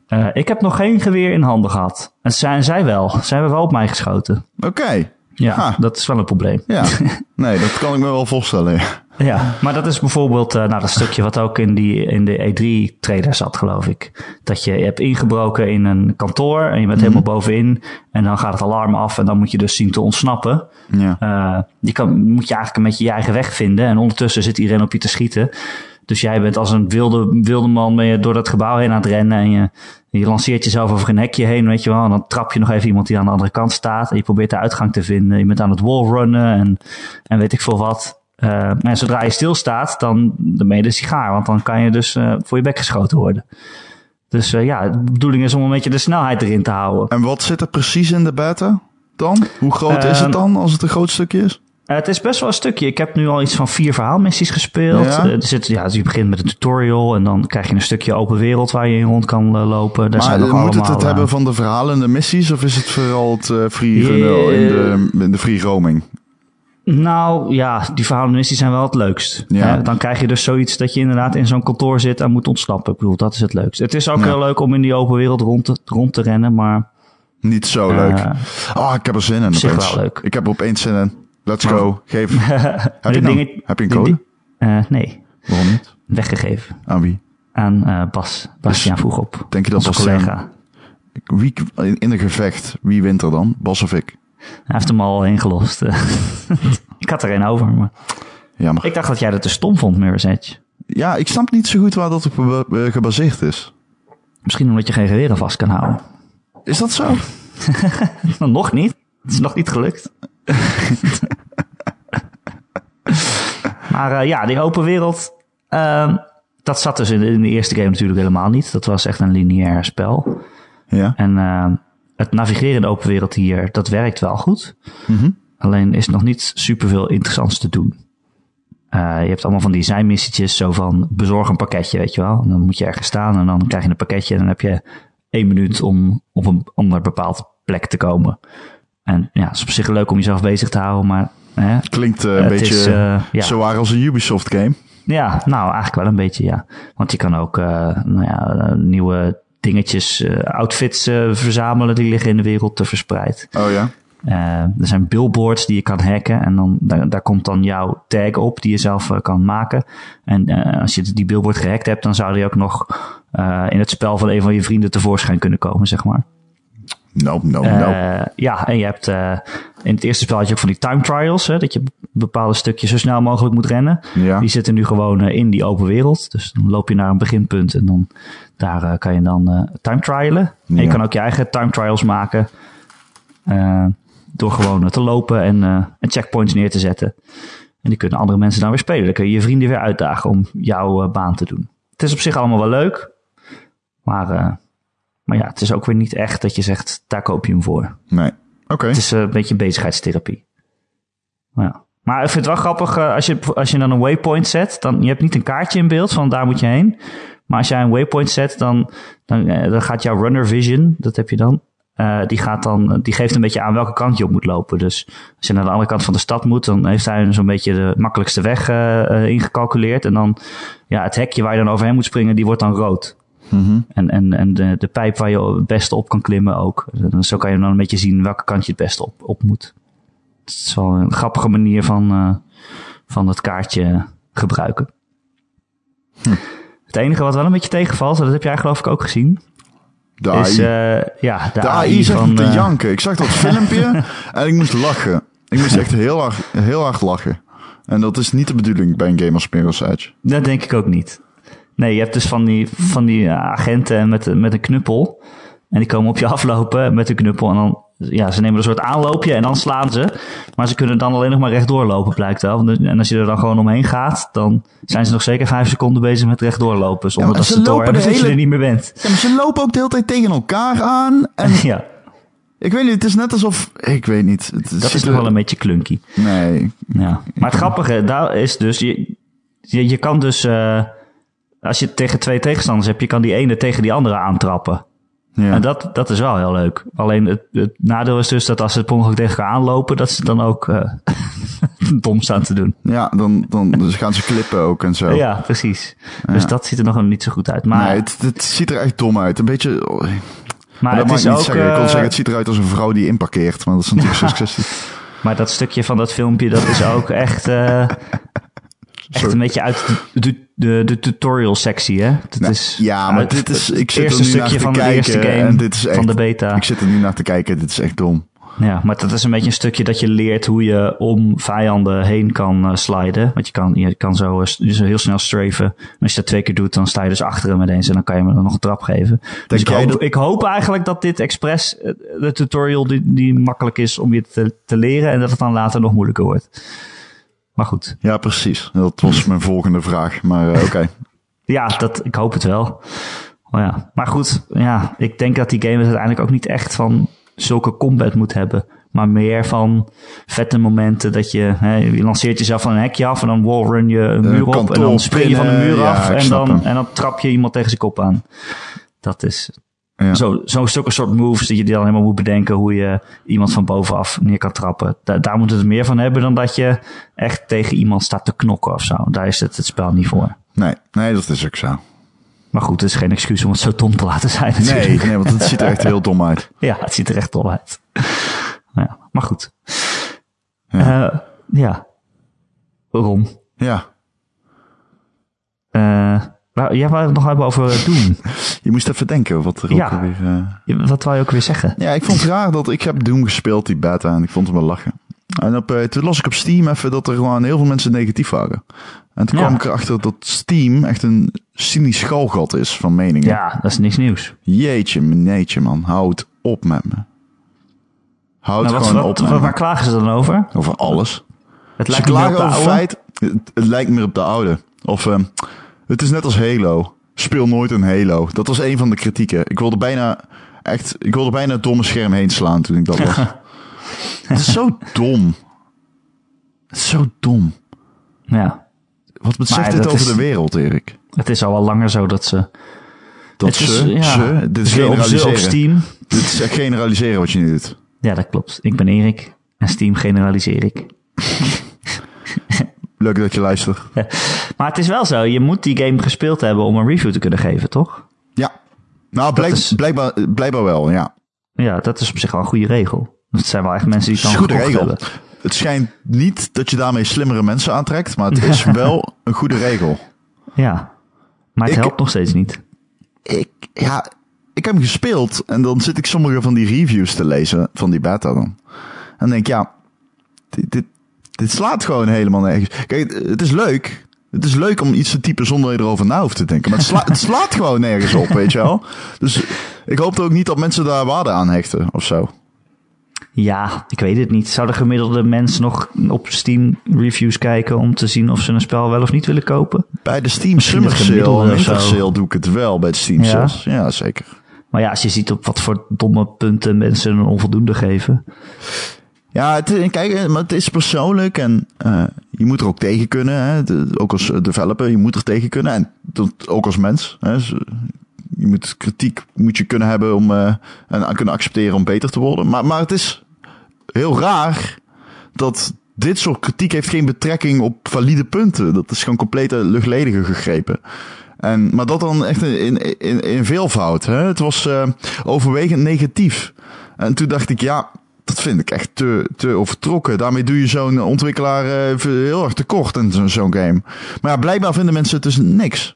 Eh, ik heb nog geen geweer in handen gehad. En zijn zij wel. Ze hebben wel op mij geschoten. Oké. Ja, Ha. dat is wel een probleem. Ja, (laughs) nee, dat kan ik me wel voorstellen. Ja. Maar dat is bijvoorbeeld eh, nou, dat stukje wat ook in, die, in de E3-trailer zat, geloof ik. Dat je, je hebt ingebroken in een kantoor en je bent helemaal bovenin. En dan gaat het alarm af en dan moet je dus zien te ontsnappen. Ja. Eh, je kan, moet je eigenlijk een beetje je eigen weg vinden. En ondertussen zit iedereen op je te schieten. Dus jij bent als een wilde, wilde man ben je door dat gebouw heen aan het rennen. En je, je lanceert jezelf over een hekje heen, weet je wel. En dan trap je nog even iemand die aan de andere kant staat. En je probeert de uitgang te vinden. Je bent aan het wallrunnen en, en weet ik veel wat. Eh, maar zodra je stilstaat, dan, dan ben je de sigaar. Want dan kan je dus eh, voor je bek geschoten worden. Dus eh, ja, de bedoeling is om een beetje de snelheid erin te houden. En wat zit er precies in de beta dan? Hoe groot is het Ehm, dan als het een groot stukje is? Het is best wel een stukje. Ik heb nu al iets van vier verhaalmissies gespeeld. Ja? Er zit, ja, dus je begint met een tutorial en dan krijg je een stukje open wereld waar je in rond kan lopen. Daar Maar zijn moet het allemaal, het eh, hebben van de verhalende missies of is het vooral het free in de, in de free roaming? Nou ja, die verhaalmissies zijn wel het leukst. Ja. Dan krijg je dus zoiets dat je inderdaad in zo'n kantoor zit en moet ontsnappen. Ik bedoel, dat is het leukst. Het is ook Ja. heel leuk om in die open wereld rond te, rond te rennen, maar Niet zo leuk. Oh, ik heb er zin in zich opeens. wel leuk. Ik heb er opeens zin in. Let's go. Geef. (laughs) heb, je nou- dingen- heb je een code? eh, nee, Waarom niet? weggegeven Aan wie? aan eh, Bas. Bastiaan vroeg op. Denk je dat onze collega. Wie, in in een gevecht, wie wint er dan? Bas of ik? Hij heeft hem al ingelost. (laughs) ik had er een over, maar Jammer. ik dacht dat jij dat te stom vond, Mirror's Edge. Ja, ik snap niet zo goed waar dat op eh, gebaseerd is. Misschien omdat je geen geweren vast kan houden. Is dat zo? (laughs) Nog niet. Het is nog niet gelukt. (laughs) maar eh, ja, die open wereld, ehm, dat zat dus in, in de eerste game natuurlijk helemaal niet. Dat was echt een lineair spel. Ja. En ehm, het navigeren in de open wereld hier, dat werkt wel goed. Mhm. Alleen is nog niet superveel interessants te doen. Eh, je hebt allemaal van die zijmissietjes, zo van bezorg een pakketje, weet je wel. En dan moet je ergens staan en dan krijg je een pakketje en dan heb je één minuut om op een ander bepaald plek te komen. En ja, het is op zich leuk om jezelf bezig te houden, maar hè, Klinkt eh, een Het beetje is, eh, ja. zo waar als een Ubisoft game. ja, nou eigenlijk wel een beetje ja. Want je kan ook nou ja, nieuwe dingetjes, eh, outfits eh, verzamelen die liggen in de wereld te verspreid. Oh ja. Eh, er zijn billboards die je kan hacken en dan, daar, daar komt dan jouw tag op die je zelf kan maken. En als je die billboard gehackt hebt, dan zou die ook nog in het spel van een van je vrienden tevoorschijn kunnen komen, zeg maar. No, no, no. Eh, ja, en je hebt in het eerste spel had je ook van die time trials, hè, dat je bepaalde stukjes zo snel mogelijk moet rennen. Ja. Die zitten nu gewoon eh, in die open wereld. Dus dan loop je naar een beginpunt en dan daar eh, kan je dan eh, time trialen. En je kan ook je eigen time trials maken. door gewoon te lopen en, en checkpoints neer te zetten. En die kunnen andere mensen dan weer spelen. Dan kun je je vrienden weer uitdagen om jouw baan te doen. Het is op zich allemaal wel leuk. Maar, maar ja, het is ook weer niet echt dat je zegt, daar koop je hem voor. Nee. Oké. Het is een beetje bezigheidstherapie. Ja. Maar ik vind het wel grappig, eh, als, je, als je dan een waypoint zet, dan je hebt niet een kaartje in beeld van daar moet je heen. Maar als jij een waypoint zet, dan, dan, eh, dan gaat jouw runner vision, dat heb je dan, eh, die, gaat dan, die geeft een beetje aan welke kant je op moet lopen. Dus als je naar de andere kant van de stad moet, dan heeft hij zo'n beetje de makkelijkste weg ingecalculeerd. En dan, ja, het hekje waar je dan overheen moet springen, die wordt dan rood. Mhm. En, en, en de, de pijp waar je het beste op kan klimmen ook. En Zo kan je dan een beetje zien welke kant je het beste op, op moet. Het is wel een grappige manier van, eh, van het kaartje gebruiken. Het enige wat wel een beetje tegenvalt, en dat heb jij geloof ik ook gezien, De is AI. eh, ja, de, de AI van... te eh, janken. Ik zag dat filmpje (laughs) en ik moest lachen. Ik moest echt heel hard, heel hard lachen. En dat is niet de bedoeling bij een game als Mirror's Edge. Dat denk ik ook niet. Nee, je hebt dus van die, van die agenten met, met een knuppel. En die komen op je aflopen met een knuppel. En dan, ja, ze nemen een soort aanloopje en dan slaan ze. Maar ze kunnen dan alleen nog maar rechtdoor lopen, blijkt wel. En als je er dan gewoon omheen gaat, dan zijn ze nog zeker vijf seconden bezig met rechtdoor lopen. Zonder dat ze door hebben dat je er niet meer bent. Ja, maar ze lopen ook de hele tijd tegen elkaar aan. En (laughs) Ja, ik weet niet, het is net alsof... Ik weet niet. Het dat is er- wel een beetje clunky. Nee. Ja. Maar het grappige daar is dus, je, je, je kan dus, eh, als je tegen twee tegenstanders hebt, je kan die ene tegen die andere aantrappen. Ja. En dat, dat is wel heel leuk. Alleen het, het nadeel is dus dat als ze ongeluk tegen elkaar aanlopen, dat ze dan ook eh (laughs) dom staan te doen. Ja, dan, dan dus gaan ze klippen ook en zo. Ja, precies. Dus dat ziet er nog niet zo goed uit. Maar, Nee, het, het ziet er echt dom uit. Een beetje... oh, maar dat het is ook... zeggen. Ik wil eh, zeggen, het ziet eruit als een vrouw die inparkeert. Maar dat is (laughs) natuurlijk suggestie. Maar dat stukje van dat filmpje, dat is ook echt, (laughs) uh, echt een beetje uit de, de, de, de tutorial sectie, hè? Dat Nou, is ja, maar uit dit is... het Ik zit eerste er nu naar stukje te van de kijken eerste game en dit is echt, van de beta. Ik zit er nu naar te kijken. Dit is echt dom. Ja, maar dat is een beetje een stukje dat je leert hoe je om vijanden heen kan uh, sliden. Want je kan, je kan zo, uh, zo heel snel strafen. En als je dat twee keer doet, dan sta je dus achter hem ineens en dan kan je hem dan nog een trap geven. Dus ik hoop, dat- ik hoop eigenlijk dat dit expres de tutorial die, die makkelijk is om je te, te leren en dat het dan later nog moeilijker wordt. Maar goed. Ja, precies. Dat was (laughs) mijn volgende vraag. Maar uh, oké. Ja, dat, ik hoop het wel. Maar, ja. maar goed, ja, ik denk dat die game het uiteindelijk ook niet echt van zulke combat moet hebben. Maar meer van vette momenten dat je, hè, je lanceert jezelf van een hekje af en dan wallrun je een muur op en dan spring je van de muur af en dan, en dan trap je iemand tegen zijn kop aan. Dat is Ja. zo, zo'n zulke soort moves dat je die dan helemaal moet bedenken hoe je iemand van bovenaf neer kan trappen. Da daar moet het meer van hebben dan dat je echt tegen iemand staat te knokken of zo. Daar is het, het spel niet voor. Nee, nee, dat is ook zo. Maar goed, het is geen excuus om het zo dom te laten zijn. natuurlijk. Nee, nee, want het ziet er echt heel dom uit. (laughs) Ja, het ziet er echt dom uit. ja, maar goed. Ja. Ja. ja. Ron. Ja, Uh, jij wou het nog hebben over Doom. (laughs) je moest even denken wat er Ja. ook weer... uh... Ja, Wat wou je ook weer zeggen? Ja, ik vond het raar dat ik heb Doom gespeeld, die beta, en ik vond hem wel lachen. En op, uh, toen las ik op Steam even dat er gewoon heel veel mensen negatief waren. En toen Ja. kwam ik erachter dat Steam echt een cynisch schalgat is van meningen. Ja, dat is niks nieuws. Jeetje, meneetje man, houd op met me. Houd Nou, gewoon wat, op met waar, me. klagen ze dan over? Over alles. Het Ze lijkt op klagen de over oude. feit, het, het lijkt meer op de oude. Of ehm, het is net als Halo. Speel nooit een Halo. Dat was een van de kritieken. Ik wilde bijna echt, ik wilde bijna het domme scherm heen slaan toen ik dat was. (laughs) het is zo dom. Het is zo dom. Ja, Wat zegt dit over is- de wereld, Erik? het is al wel langer zo dat ze... Dat het is, ze, ja, ze, dit is ze ze generaliseren. op Steam. Dit is echt generaliseren wat je nu doet. Ja, dat klopt. Ik ben Erik. En Steam generaliseer ik. (laughs) Leuk dat je luistert. (laughs) Maar het is wel zo, je moet die game gespeeld hebben om een review te kunnen geven, toch? Ja. Nou, blijk, is- blijkbaar, blijkbaar wel, ja. Ja, dat is op zich wel een goede regel. Het zijn wel echt mensen die Het dan goede regel. hebben. Het schijnt niet dat je daarmee slimmere mensen aantrekt, maar het (laughs) is wel een goede regel. Ja, maar het Ik- helpt nog steeds niet. Ik, ja, ik heb hem gespeeld en dan zit ik sommige van die reviews te lezen van die beta dan. En denk ja, dit, dit, dit slaat gewoon helemaal nergens. Kijk, het is leuk. Het is leuk om iets te typen zonder je erover na hoeft te denken. Maar het, sla- het slaat gewoon nergens op, weet je wel. Dus ik hoop ook niet dat mensen daar waarde aan hechten of zo. Ja, ik weet het niet. Zou de gemiddelde mens nog op Steam reviews kijken om te zien of ze een spel wel of niet willen kopen? Bij de Steam Misschien Summer en. Winter Sale doe ik het wel bij de Steam Ja? Sales. Ja, zeker. Maar ja, als je ziet op wat voor domme punten mensen een onvoldoende geven. Ja, het, kijk, eh, maar het is persoonlijk en eh, je moet er ook tegen kunnen. Hè? Ook als developer, je moet er tegen kunnen. En ook als mens. Hè? Dus, eh, je moet kritiek moet je kunnen hebben om eh, en kunnen accepteren om beter te worden. Maar, maar het is heel raar dat dit soort kritiek heeft geen betrekking op valide punten. Dat is gewoon complete luchtledige gegrepen. En, maar dat dan echt in, in, in veelvoud. Hè? Het was eh, overwegend negatief. En toen dacht ik, ja, dat vind ik echt te, te overtrokken. Daarmee doe je zo'n ontwikkelaar eh, heel erg tekort in zo- zo'n game. Maar ja, blijkbaar vinden mensen het dus niks.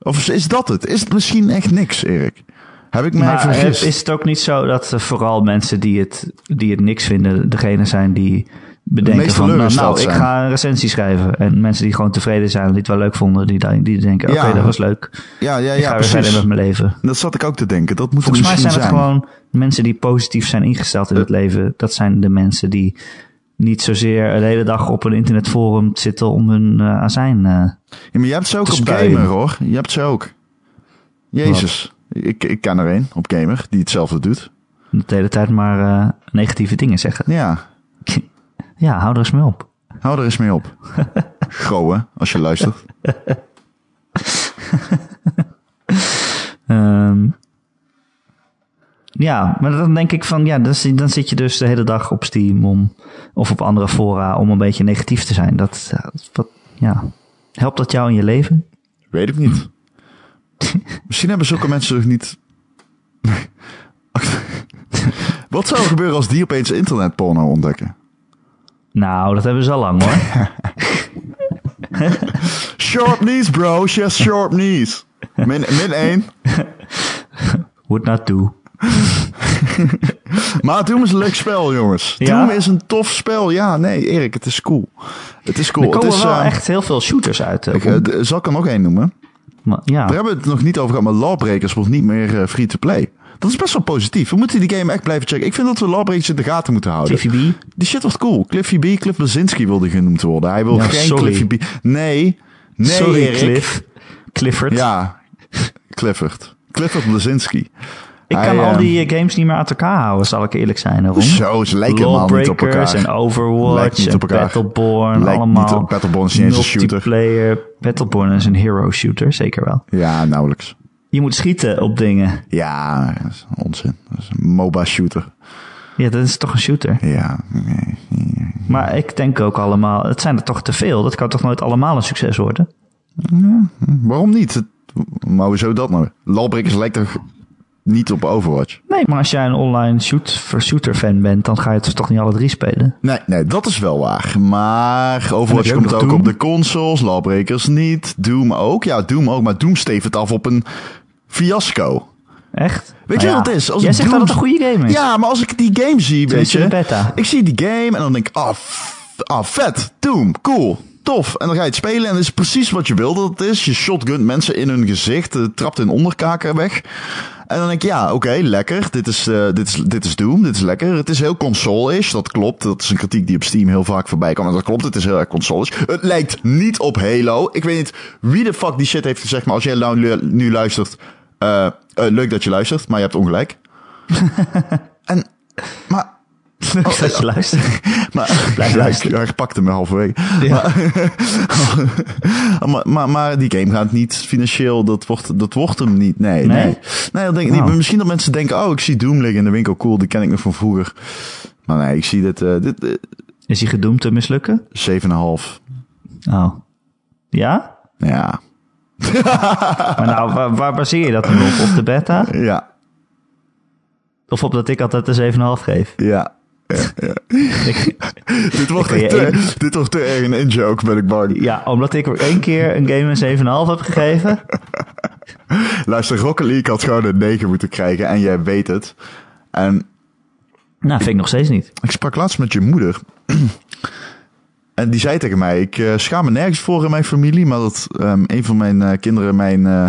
Of is dat het? Is het misschien echt niks, Erik? Heb ik mij Maar eh, vergist? is het ook niet zo dat eh, vooral mensen die het, die het niks vinden, degene zijn die bedenken van, nou, nou, ik ga een recensie schrijven. En mensen die gewoon tevreden zijn, die het wel leuk vonden, die, die denken, oké, Ja. dat was leuk. Ja, ja, Ik ja, ga weer verder met mijn leven. Dat zat ik ook te denken. Dat moet Volgens mij zijn het zijn. gewoon mensen die positief zijn ingesteld in het leven. Dat zijn de mensen die niet zozeer de hele dag op een internetforum zitten om hun eh, azijn. eh, Ja, maar je hebt ze ook op spuien. Gamer, hoor. Je hebt ze ook. Jezus. Ik, ik ken er een op Gamer die hetzelfde doet. de hele tijd maar eh, negatieve dingen zeggen. Ja, (laughs) Ja, hou er eens mee op. hou er eens mee op. (laughs) Groe, als je luistert. (laughs) Ehm, ja, maar dan denk ik van, ja, dan, zit- dan zit je dus de hele dag op Steam om, of op andere fora om een beetje negatief te zijn. Dat- wat, ja. Helpt dat jou in je leven? Weet ik niet. (laughs) Misschien hebben zulke mensen zich niet... Wat zou er gebeuren als die opeens internetporno ontdekken? Nou, dat hebben ze al lang hoor. (laughs) Sharp knees, bro. Has sharp knees. Min, min 1. Would not do. Maar Doom is een leuk spel, jongens. Ja? Doom is een tof spel. Ja, nee, Erik, het is cool. Het is cool. Er komen het is, wel eh, echt heel veel shooters uit. eh, ik, eh, zal ik er nog één noemen? maar- ja. Daar hebben we het nog niet over gehad, maar Lawbreakers wordt niet meer eh, free-to-play. Dat is best wel positief. We moeten die game echt blijven checken. Ik vind dat we Lawbreakers in de gaten moeten houden. Cliffy B. Die shit wordt cool. Cliffy B, Cliff Blazinski wilde genoemd worden. Hij wil Ja, geen sorry. Cliffy B. Nee. Nee, Sorry. Cliff. Clifford. Ja, Clifford. Clifford Blazinski. ik kan al eh, die eh, games niet meer uit elkaar houden, zal ik eerlijk zijn. Daarom. Zo, ze lijken helemaal niet op elkaar. en Overwatch en. Battleborn. Lijkt allemaal niet op- Battleborn is niet eens een shooter. multiplayer. Battleborn is een hero shooter, zeker wel. Ja, nauwelijks. Je moet schieten op dingen. Ja, dat is onzin. Dat is een MOBA-shooter. Ja, dat is toch een shooter. Ja. Maar ik denk ook allemaal, het zijn er toch te veel. Dat kan toch nooit allemaal een succes worden? Waarom niet? Maar hoezo dat nou? Lawbreakers lijkt toch niet op Overwatch? Nee, maar als jij een online shoot, shooter fan bent, dan ga je het toch niet alle drie spelen? Nee, nee, dat is wel waar. Maar Overwatch ook komt ook op de consoles, Lawbreakers niet. Doom ook. Ja, Doom ook. Maar Doom stevend af op een fiasco. Echt? Weet je Nou wat het is? Als Jij zegt Doom- dat het een goede game is. Ja, maar als ik die game zie, weet je. beta. Ik zie die game en dan denk ik, ah, ah, vet, Doom, cool, tof. En dan ga je het spelen en het is precies wat je wil dat het is. Je shotgunt mensen in hun gezicht, trapt hun onderkaken weg. En dan denk ik, ja, oké, lekker. Dit is, eh, dit, is, dit is Doom, dit is lekker. Het is heel console-ish, dat klopt. Dat is een kritiek die op Steam heel vaak voorbij komt. En dat klopt, het is heel erg console-ish. Het lijkt niet op Halo. Ik weet niet wie de fuck die shit heeft gezegd, maar als jij nou nu luistert... eh, eh, leuk dat je luistert, maar je hebt ongelijk. (laughs) en, maar... Leuk dat je luistert. (laughs) Maar, Blijf luisteren. Ja, ik pakte me halverwege. Ja. (laughs) Maar, maar, maar die game gaat niet financieel, dat wordt, dat wordt hem niet. Nee, Nee? nee. Nee, dat denk ik Oh. niet. Misschien dat mensen denken, oh, ik zie Doom liggen in de winkel, cool, die ken ik nog van vroeger. Maar nee, ik zie dit, eh dit eh, Is hij gedoemd te mislukken? 7,5. Oh. Ja? Ja, Maar nou, waar, waar baseer je dat dan op? Op de beta? ja, Of op dat ik altijd de 7,5 geef? ja. Ik- dit, wordt te, één- dit wordt te erg een in-joke, ben ik bang. ja, omdat ik er één keer een game een 7,5 heb gegeven. Luister, Rocket League had gewoon een 9 moeten krijgen en jij weet het. En Nou, vind ik nog steeds niet. Ik sprak laatst met je moeder. En die zei tegen mij: Ik eh, schaam me nergens voor in mijn familie, maar dat ehm, een van mijn eh, kinderen mijn, eh,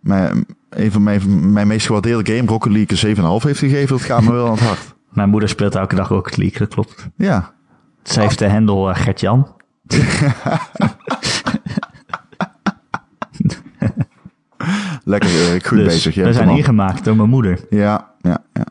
mijn, een van mijn, mijn meest gewaardeerde game, Rocket League, een 7,5 heeft gegeven. Dat gaat me wel aan het hart. (laughs) Mijn moeder speelt elke dag Rocket League, dat klopt. Ja. Ze heeft de hendel eh, Gert-Jan. (laughs) Lekker, Erik. Goed Dus bezig. Je we zijn ingemaakt door mijn moeder. Ja, ja, ja.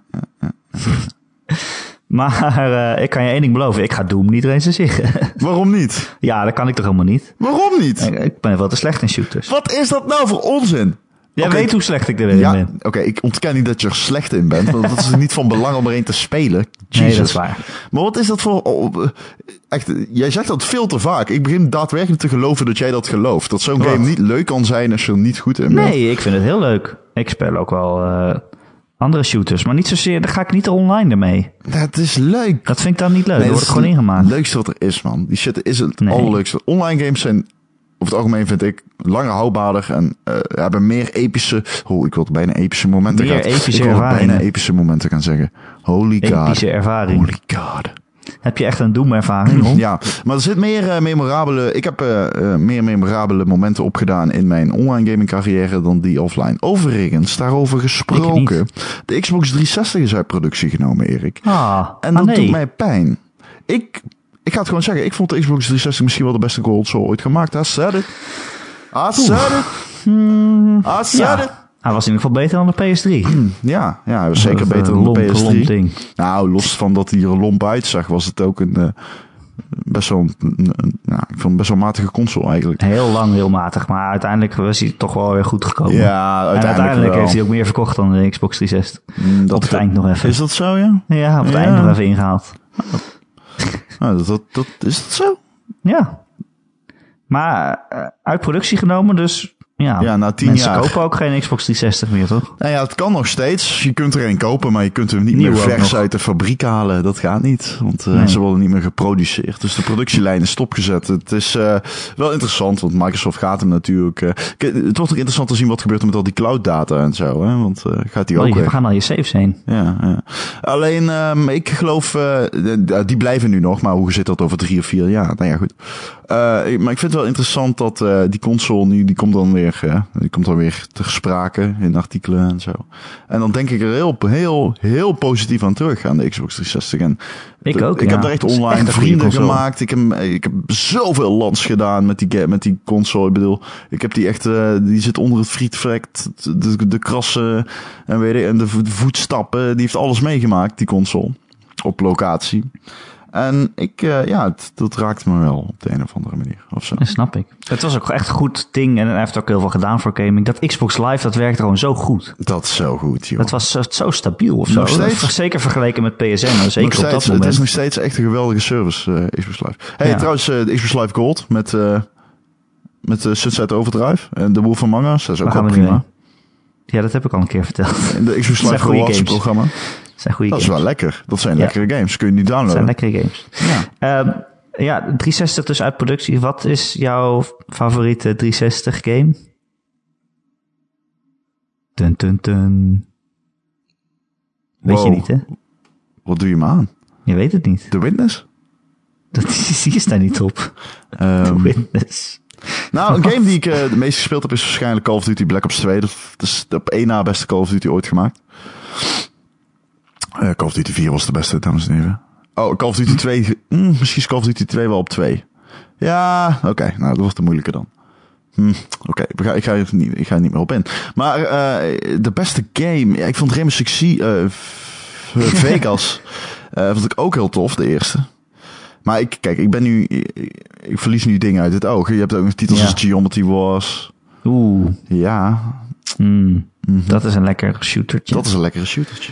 Maar eh, ik kan je één ding beloven. Ik ga Doom niet recenseren. (laughs) Waarom niet? ja, dat kan ik toch helemaal niet? Waarom niet? Ik, ik ben wel te slecht in shooters. Wat is dat nou voor onzin? Jij weet hoe slecht ik erin Ja, ben. oké, ik ontken niet dat je er slecht in bent. Want dat is niet van belang om er een te spelen. (laughs) Nee, Jesus. dat is waar. Maar wat is dat voor... oh, eh, echt, jij zegt dat veel te vaak. Ik begin daadwerkelijk te geloven dat jij dat gelooft. Dat zo'n game niet leuk kan zijn als je er niet goed in bent. Nee, ik vind het heel leuk. Ik speel ook wel eh, andere shooters, maar niet zozeer. Daar ga ik niet online ermee. Dat is leuk. Dat vind ik dan niet leuk. Nee, dat wordt gewoon ingemaakt. Het leukste wat er is, man. Die shit is het Nee. allerleukste. Online games zijn... Over het algemeen vind ik langer houdbaarder en eh, hebben meer epische... Oh, ik wil bijna epische momenten Meer gaan... epische ik wil bijna epische momenten gaan zeggen. Holy god. Epische ervaring. Holy god. Heb je echt een Doom-ervaring, Ron? Ja, maar er zit meer eh, memorabele. Ik heb eh, eh, meer memorabele momenten opgedaan in mijn online gaming carrière dan die offline. Overigens, daarover gesproken. De Xbox 360 is uit productie genomen, Erik. Ah, En ah, dat nee. doet mij pijn. Ik, ik ga het gewoon zeggen. Ik vond de Xbox 360 misschien wel de beste console ooit gemaakt. I said it. I said it. I said Ja, it. Hij was in ieder geval beter dan de PS3. (clears throat) Ja, ja, hij was zeker Dat, eh, beter dan lomp- de PS3. lomp ding. Nou, los van dat hij er lomp uitzag, was het ook een... eh, best wel, een, een- nou, ik vond het best wel matige console eigenlijk. Heel lang, heel matig, maar uiteindelijk was hij toch wel weer goed gekomen. Ja, en uiteindelijk, wel. heeft hij ook meer verkocht dan de Xbox 360. Mm, dat op het eind nog even. Is dat zo, ja? Ja, op het Ja. eind nog even ingehaald. (laughs) Nou, dat, dat, dat, is dat zo? Ja. Maar eh, uit productie genomen, dus Ja, Ja, na tien mensen jaar. kopen ook geen Xbox 360 meer, toch? Nou ja, het kan nog steeds. Je kunt er een kopen, maar je kunt hem niet meer vers uit de fabriek halen. Dat gaat niet, want eh, Nee. ze worden niet meer geproduceerd. Dus de productielijn is stopgezet. Het is eh, wel interessant, want Microsoft gaat hem natuurlijk... k- het wordt ook interessant te zien wat gebeurt er met al die cloud data en zo. Hè? Want gaat die Oh, ook we gaan al je saves heen. Ja, ja. Alleen, ehm, ik geloof, die blijven nu nog, maar hoe zit dat over drie of vier jaar? Nou ja, goed. Eh, maar ik vind het wel interessant dat eh, die console nu, die komt dan weer, eh, die komt dan weer ter sprake in artikelen en zo. En dan denk ik er heel, heel, heel positief aan terug aan de Xbox 360. En Ik ook, Ik ja. heb er echt online echt vrienden gemaakt. Ik heb, ik heb zoveel lands gedaan met die, met die console. Ik bedoel, ik heb die echt, die zit onder het frietvlek, de, de krassen en weet ik, en de voetstappen. Die heeft alles meegemaakt, die console. Op locatie. En ik, eh, ja, het, dat raakt me wel op de een of andere manier. Of zo. Dat snap ik. Het was ook echt een goed ding en hij heeft ook heel veel gedaan voor gaming. Dat Xbox Live, dat werkte gewoon zo goed. Dat is zo goed, joh. Dat was zo, zo stabiel of zo. Steeds? Zeker vergeleken met PSN, zeker nog op steeds, dat het moment. is nog steeds echt een geweldige service, eh, Xbox Live. Hey, Ja. trouwens, eh, de Xbox Live Gold met, eh met eh, Sunset Overdrive en The Wolf Among Us. Dat is ook wel prima. Ja, dat heb ik al een keer verteld. En de Xbox (laughs) Live games. programma. Dat zijn goede Dat is wel lekker. Dat zijn Ja. lekkere games. Kun je niet Dat zijn downloaden. lekkere games. Ja. Ehm, ja, 360 dus uit productie. Wat is jouw favoriete 360 game? Dun, dun, dun. Weet je niet, hè? Wat doe je me aan? Je weet het niet. The Witness? Dat is, (laughs) die is daar niet op. Ehm, Witness. nou, een game die ik eh, het meest gespeeld heb is waarschijnlijk Call of Duty Black Ops 2. Dat is de op één na beste Call of Duty ooit gemaakt. Eh, Call of Duty 4 was de beste, dames en heren. Oh, Call of Duty 2. mm, misschien is Call of Duty 2 wel op 2. Ja, oké. nou, dat wordt de moeilijke dan. Hm, oké, we gaan- ik, ga er niet, ik ga er niet meer op in. Maar eh, de beste game... Ja, ik vond Rainbow Six v- (laughs) Vegas... vond ik ook heel tof, de eerste. Maar ik, kijk, ik ben nu... Ik, ik verlies nu dingen uit het oog. Je hebt ook titels Ja. als Geometry Wars. Oeh, Ja, hmm, dat is een lekker shootertje. dat is een lekkere shootertje.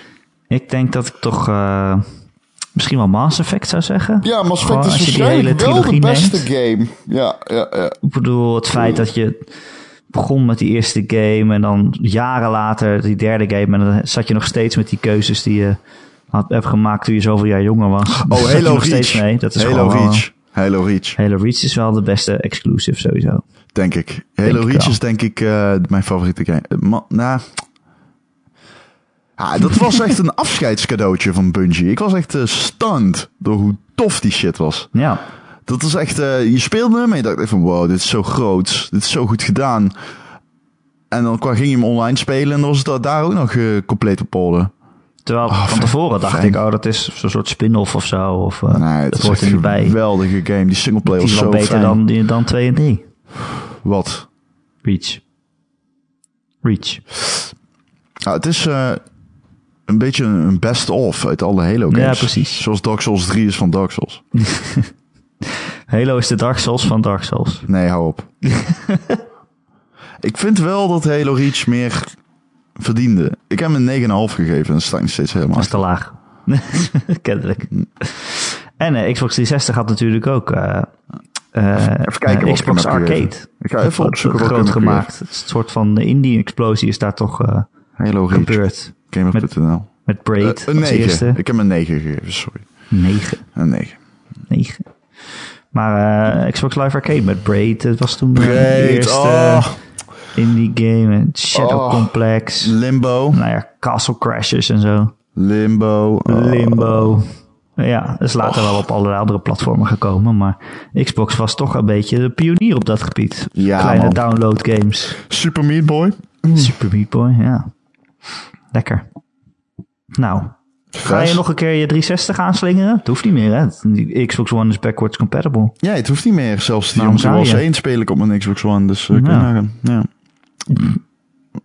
Ik denk dat ik toch eh, misschien wel Mass Effect zou zeggen. Ja, Mass Gewoon Effect is als je die hele waarschijnlijk wel de trilogie beste game. Ja, ja, ja. Ik bedoel, het feit dat je begon met die eerste game en dan jaren later die derde game. En dan zat je nog steeds met die keuzes die je had, hebt gemaakt toen je zoveel jaar jonger was. Oh, (laughs) Halo nog steeds Reach. mee. Dat is Halo gewoon Reach. Halo Reach, Halo Reach is wel de beste exclusive sowieso. denk ik. Halo Denk Reach is denk ik eh, mijn favoriete game. Ma- nou... Ah, dat was echt een afscheidscadeautje van Bungie. Ik was echt eh, stunned door hoe tof die shit was. Ja, Dat was echt, eh, je speelde hem en je dacht van wow, dit is zo groot. Dit is zo goed gedaan. En dan kwam- ging je hem online spelen en dan was het da- daar ook nog eh, compleet op orde. terwijl Oh, van tevoren dacht Fijn. ik, oh dat is zo'n soort spin-off of zo. Of uh, Nee, het dat is hoort er niet een bij. geweldige game. Die singleplayer was is zo beter fijn. dan, die- dan 2 en 3. Wat? Reach. Reach. Ja, het is een beetje een best-of uit alle Halo games. Ja, precies. Zoals Dark Souls 3 is van Dark Souls. (laughs) Halo is de Dark Souls van Dark Souls. Nee, hou op. (laughs) ik vind wel dat Halo Reach meer verdiende. Ik heb hem een 9,5 gegeven en dat sta ik nog steeds helemaal Dat is te laag. (laughs) Kennelijk. En eh, Xbox 360 had natuurlijk ook eh, eh, Even kijken Xbox Arcade. gegeven. Ik ga even opzoeken groot gemaakt. Een soort van indie-explosie is daar toch eh, Halo Reach. gebeurd. Gamer.nl. Met Braid Eh, een als 9. eerste. Ik heb een 9 gegeven, sorry. 9. Een 9. 9. Maar eh, Xbox Live Arcade met Braid, dat was toen eh, de eerste oh. indie game. Shadow Oh. Complex. Limbo. Nou ja, Castle Crashers en zo. Limbo. oh. Limbo. Ja, is later wel op allerlei andere platformen gekomen. Maar Xbox was toch een beetje de pionier op dat gebied. Ja, Kleine man. download games. Super Meat Boy. Super Meat Boy, ja. Lekker. Nou, ga je nog een keer je 360 aanslingeren? Het hoeft niet meer, hè? Die Xbox One is backwards compatible. Ja, het hoeft niet meer. Zelfs Wars je? 1 speel ik op mijn Xbox One. Dus uh, Ja. kun je nagaan. Ja.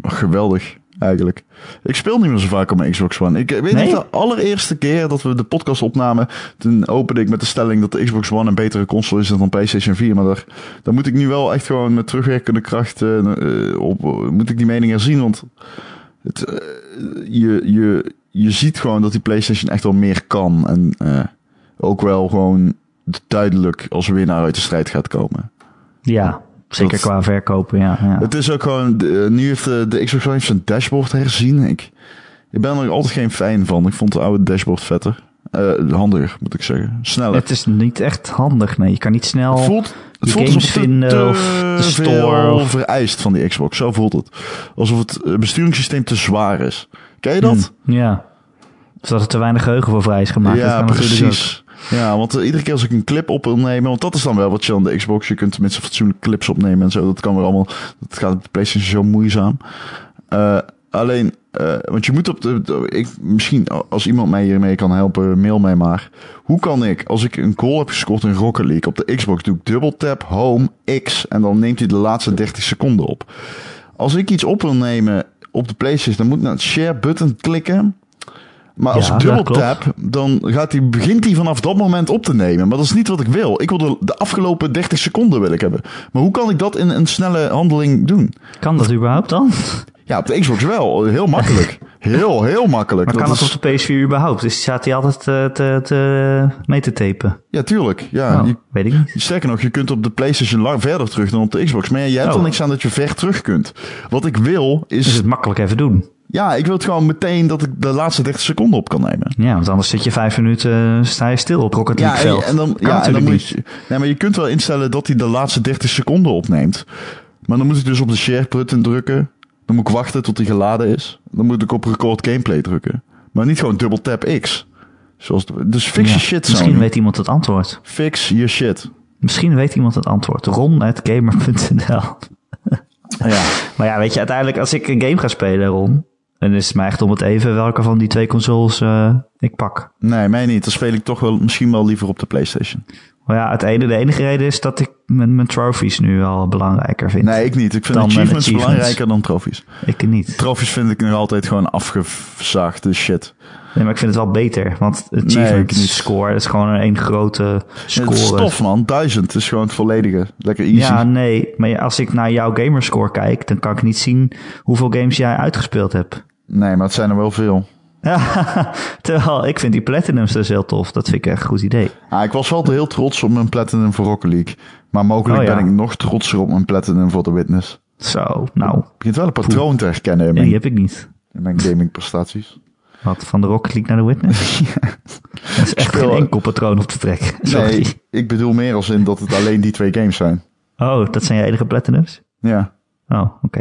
Geweldig, eigenlijk. Ik speel niet meer zo vaak op mijn Xbox One. Ik weet Nee? nog de allereerste keer dat we de podcast opnamen... toen opende ik met de stelling dat de Xbox One een betere console is dan PlayStation 4. Maar daar, daar moet ik nu wel echt gewoon met terugwerkende kracht eh, eh, op... eh, moet ik die mening herzien, want... Het, eh, je, je, je ziet gewoon dat die PlayStation echt wel meer kan. En eh, ook wel gewoon duidelijk als winnaar uit de strijd gaat komen. Ja, Zeker Dat- qua verkopen, ja. ja. Het is ook gewoon, de- nu heeft de, de Xbox One zijn dashboard herzien. Ik, ik ben er altijd geen fan van. Ik vond de oude dashboard vetter. Eh, handiger, moet ik zeggen. Sneller. Het is niet echt handig, nee. Je kan niet snel... Het voelt, het je voelt games vinden te of de store veel of- vereist van die Xbox. Zo voelt het. Alsof het eh, besturingssysteem te zwaar is. Ken je dat? Hm, ja. Of dat er te weinig geheugen voor vrij is gemaakt. ja, precies. Ja, want eh, iedere keer als ik een clip op wil nemen, want dat is dan wel wat je aan de Xbox, je kunt tenminste fatsoenlijke clips opnemen en zo. Dat kan weer allemaal, dat gaat op de PlayStation zo moeizaam. Eh, alleen, eh, want je moet op de, ik, misschien als iemand mij hiermee kan helpen, mail mij maar. Hoe kan ik, als ik een goal heb gescoord in Rocket League op de Xbox, doe ik dubbel tap, home, X en dan neemt hij de laatste 30 seconden op. Als ik iets op wil nemen op de PlayStation, dan moet ik naar het share button klikken. Maar als Ja, ik dubbel tap, dan gaat begint hij vanaf dat moment op te nemen. Maar dat is niet wat ik wil. Ik wil de, de afgelopen 30 seconden wil ik hebben. Maar hoe kan ik dat in een snelle handeling doen? Kan dat überhaupt dan? Ja, op de Xbox wel. Heel makkelijk. Heel, heel makkelijk. Maar Dat kan het is- op de PS4 überhaupt? Dus staat hij altijd eh, te, te, mee te tapen? Ja, tuurlijk. Ja, je, weet ik niet. sterker nog, je kunt op de PlayStation lang verder terug dan op de Xbox. Maar jij hebt Oh. er niks aan dat je ver terug kunt. Wat ik wil is... Dus het makkelijk even doen. Ja, ik wil het gewoon meteen dat ik de laatste 30 seconden op kan nemen. Ja, want anders zit je vijf minuten, sta je stil op Rocket Ja, League veld. en dan, Kan ja, en dan moet je, nee, maar je kunt wel instellen dat hij de laatste 30 seconden opneemt. Maar dan moet ik dus op de share button drukken. Dan moet ik wachten tot hij geladen is. Dan moet ik op record gameplay drukken. Maar niet gewoon dubbel tap X. Zoals de- dus fix Ja, je shit, Misschien weet iemand het antwoord. Fix je shit. Misschien weet iemand het antwoord. Ron.gamer.nl Ja. (laughs) Maar ja, weet je, uiteindelijk als ik een game ga spelen, Ron... dan is het mij echt om het even welke van die twee consoles eh, ik pak. Nee, mij niet. Dan speel ik toch wel misschien wel liever op de PlayStation. Maar ja, het ene, de enige reden is dat ik mijn, mijn trophies nu al belangrijker vind. Nee, ik niet. Ik vind Dan, achievements, achievements. belangrijker dan trofies. Ik niet. Trofies vind ik nog altijd gewoon afgezaagde shit. Nee, maar ik vind het wel beter. Want Nee, achievement niet. score is gewoon een één grote Het score. is tof, man. Duizend is gewoon het volledige. Lekker easy. Ja, nee. Maar als ik naar jouw gamerscore kijk, dan kan ik niet zien hoeveel games jij uitgespeeld hebt. Nee, maar het zijn er wel veel. (laughs) Terwijl ik vind die platinums dus heel tof. Dat vind ik echt een goed idee. Ah, ik was wel heel trots op mijn Platinum voor Rocket League. Maar mogelijk Oh, ja. ben ik nog trotser op mijn Platinum voor The Witness. Zo, nou, Ik begint wel een patroon te herkennen in ja, mijn, die heb ik niet. in mijn gaming prestaties. Wat, van de Rocket League naar de Witness? (laughs) Dat is echt speel- geen enkel patroon op te trekken. Sorry. Nee, ik bedoel meer als in dat het alleen die twee games zijn. Oh, dat zijn je enige platinums? Ja, Oh, oké.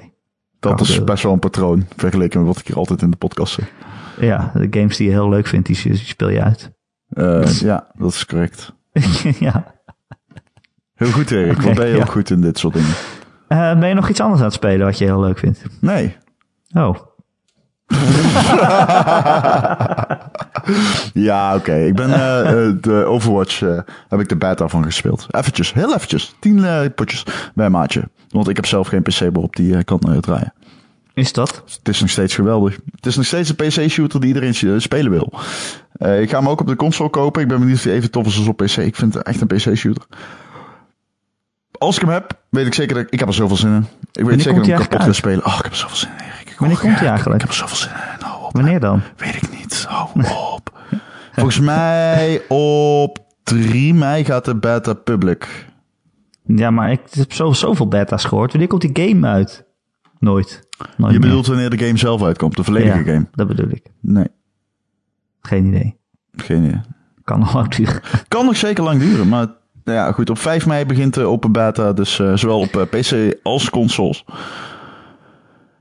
dat Kan is best wel een patroon. Vergeleken met wat ik hier altijd in de podcast zeg. Ja, de games die je heel leuk vindt, die die speel je uit. Eh, (laughs) ja, dat is correct. (laughs) ja. Heel goed, Erik. Oké, Wat (laughs) ben je ja. ook goed in dit soort dingen? Eh, ben je nog iets anders aan het spelen wat je heel leuk vindt? Nee. Oh, Ja, oké. Ik ben eh, de Overwatch, heb ik de beta van gespeeld. Eventjes, heel eventjes. Tien potjes bij maatje. Want ik heb zelf geen PC waarop die eh, kan draaien. Is dat? Het is nog steeds geweldig. Het is nog steeds een PC-shooter die iedereen spelen wil. Eh, ik ga hem ook op de console kopen. Ik ben benieuwd of hij even tof is als op PC. Ik vind het echt een PC-shooter. Als ik hem heb, weet ik zeker dat ik... Ik heb er zoveel zin in. Ik weet zeker dat ik kapot ga spelen. Oh, ik heb er zoveel zin in, Erik. Ik- Wanneer oh, komt hij eigenlijk? Ik heb er zoveel zin in. Op. Wanneer dan? Weet ik niet. Hou op. Volgens mij op 3 mei gaat de beta public. Ja, maar ik heb zo, zoveel beta's gehoord. Wanneer komt die game uit? Nooit. Nooit Je meer. bedoelt wanneer de game zelf uitkomt, de volledige ja, game? dat bedoel ik. Nee, Geen idee. geen idee. Kan nog lang duren. (laughs) Kan nog zeker lang duren, maar nou ja, goed. Op 5 mei begint de open beta, dus eh, zowel op eh, PC als consoles.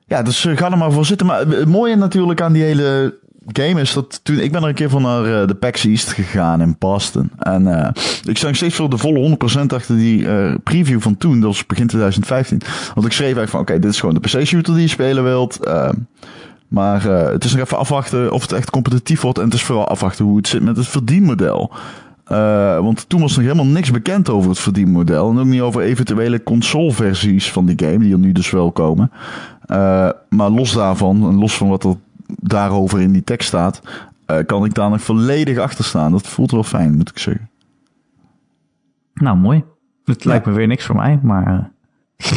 Ja, dus eh, ga er maar voor zitten. Maar het mooie natuurlijk aan die hele game is dat toen ik ben er een keer van naar eh, de PAX East gegaan in Boston. En eh, ik sta nog steeds voor de volle 100% achter die eh, preview van toen, dat was begin 2015. Want ik schreef eigenlijk van, oké, dit is gewoon de PC-shooter die je spelen wilt. maar het is nog even afwachten of het echt competitief wordt. En het is vooral afwachten hoe het zit met het verdienmodel. Want toen was nog helemaal niks bekend over het verdienmodel. En ook niet over eventuele consoleversies van die game, die er nu dus wel komen. Maar los daarvan, en los van wat er daarover in die tekst staat, eh, kan ik daar nog volledig achter staan. Dat voelt wel fijn, moet ik zeggen. Nou, mooi. Het lijkt me weer niks voor mij, maar eh,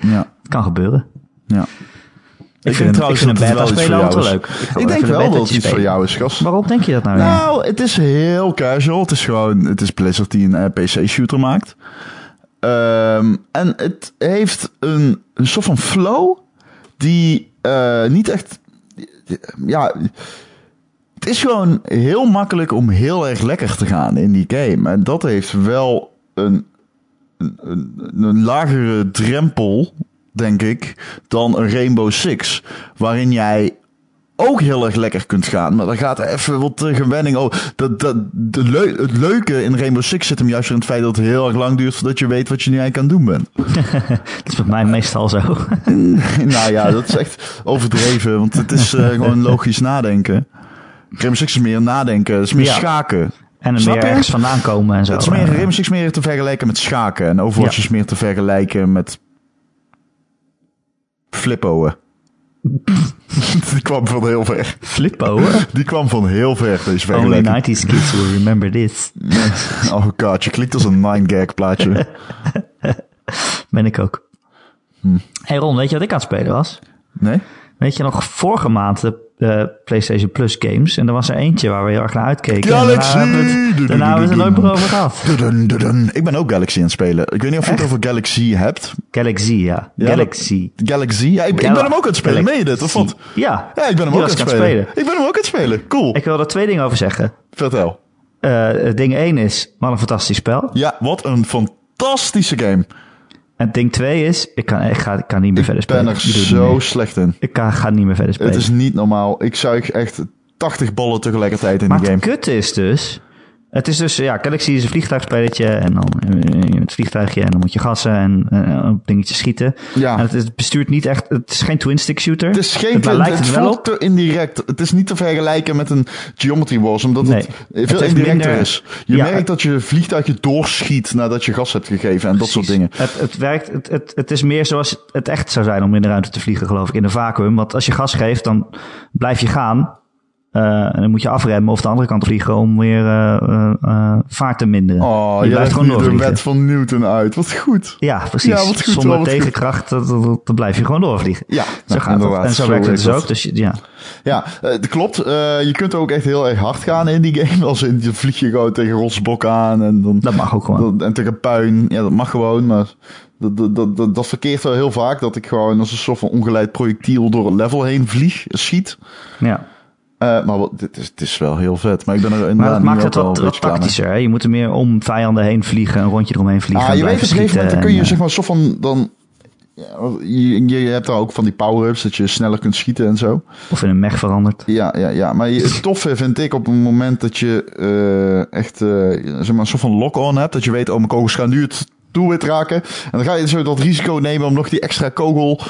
Ja, (laughs) het kan gebeuren. ja. Ik, vind, ik vind een dat het wel spelen altijd leuk. Ik denk wel dat het iets voor jou is, gast. Waarom denk je dat nou? Nou, het is heel casual. Het is gewoon, het is Blizzard die een eh, PC-shooter maakt. Ehm, en het heeft een, een soort van flow die niet echt. Ja. Het is gewoon heel makkelijk om heel erg lekker te gaan in die game. En dat heeft wel een, een, een, lagere drempel, denk ik, dan een Rainbow Six. Waarin jij ook heel erg lekker kunt gaan. Maar dan gaat er even wat gewenning. Oh, dat, dat, de leu het leuke in Rainbow Six zit hem juist in het feit dat het heel erg lang duurt voordat je weet wat je nu eigenlijk aan het doen bent. (laughs) Dat is bij mij meestal zo. (laughs) nou ja, dat is echt overdreven, want het is eh, gewoon logisch nadenken. Rainbow Six is meer nadenken, het is meer Ja. schaken. En er Snap meer ergens vandaan komen en zo. Het is meer Rainbow Six meer te vergelijken met schaken en Overwatch Ja. is meer te vergelijken met flippoen. (laughs) Die kwam van heel ver. Flippo. Die kwam van heel ver, deze Only vergelijking. 90s kids will remember this. (laughs) Oh god, je klinkt als een 9gag plaatje. (laughs) Ben ik ook. Hm. Hey Ron, weet je wat ik aan het spelen was? Nee? Weet je nog, vorige maand de eh, PlayStation Plus games. En er was er eentje waar we heel erg naar uitkeken. Galaxy! En daarna hebben we het, daarna hebben we het er nooit meer over gehad. Ik ben ook Galaxy aan het spelen. Ik weet niet of je het over Galaxy hebt. Galaxy, ja. Ja, Galaxy. Galaxy? Ja, ik, ik ben hem ook aan het spelen. Meen je dit, of wat? Ja. Ja, ik ben hem ook aan het ik spelen. Ik ben hem ook aan het spelen. Cool. Ik wil er twee dingen over zeggen. Vertel. Eh, ding 1 is, wat een fantastisch spel. Ja, wat een fantastische game. En ding 2 is, ik kan, ik ga, ik kan niet meer verder Ik ben spelen. er Ik het niet zo slecht in. Ik kan, ga niet meer verder spelen. Het is niet normaal. Ik zuig echt 80 ballen tegelijkertijd in maar die het game. kutte is dus... Het is dus, ja, Galaxy is een vliegtuigspelletje en dan het vliegtuigje en dan moet je gassen en eh, op dingetjes schieten. Ja. En het, het bestuurt niet echt, het is geen twin-stick shooter. Het is geen het, twin, lijkt het het wel voelt op. te indirect. Het is niet te vergelijken met een Geometry Wars, omdat Nee. het veel indirecter minder- is. Je Ja, merkt dat je vliegtuigje doorschiet nadat je gas hebt gegeven en dat soort dingen. Het, het werkt, het, het, het is meer zoals het echt zou zijn om in de ruimte te vliegen, geloof ik, in een vacuüm. Want als je gas geeft, dan blijf je gaan. Eh, en dan moet je afremmen of de andere kant vliegen om weer eh, eh, vaart te minderen. Oh, je blijft gewoon nu de doorvliegen. wet van Newton uit. Wat goed. Ja, precies. Ja, wat goed, Zonder tegenkracht, dat- dat- dan blijf je gewoon doorvliegen. Ja, Zo nou, gaat het. En zo, zo werkt het dus ook. Dus ja, Ja, dat klopt. Je kunt ook echt heel erg hard gaan in die game. (laughs) Als in, je vlieg je gewoon tegen rotsblokken aan en dan... dat mag ook gewoon. en tegen puin. Ja, dat mag gewoon, maar dat, dat, dat, dat, dat verkeert wel heel vaak. Dat ik gewoon als een soort van ongeleid projectiel door een level heen vlieg, schiet. Ja. Eh, maar wat, dit is, het is wel heel vet. Maar ik ben er inderdaad Maar nu maakt het wat, tactischer. Hè? Je moet er meer om vijanden heen vliegen, een rondje eromheen vliegen. Ah, en je weet op blijven een gegeven moment dan kun je schieten zeg maar een soort van... Dan, ja, je, je hebt daar ook van die power-ups dat je sneller kunt schieten en zo. en- Of in een mech veranderd. Ja, ja, ja. Maar het toffe vind ik op het moment dat je eh, echt eh, zeg maar een soort van lock-on hebt. Dat je weet, oh mijn kogels gaan nu het doelwit raken. En dan ga je zo dat risico nemen om nog die extra kogel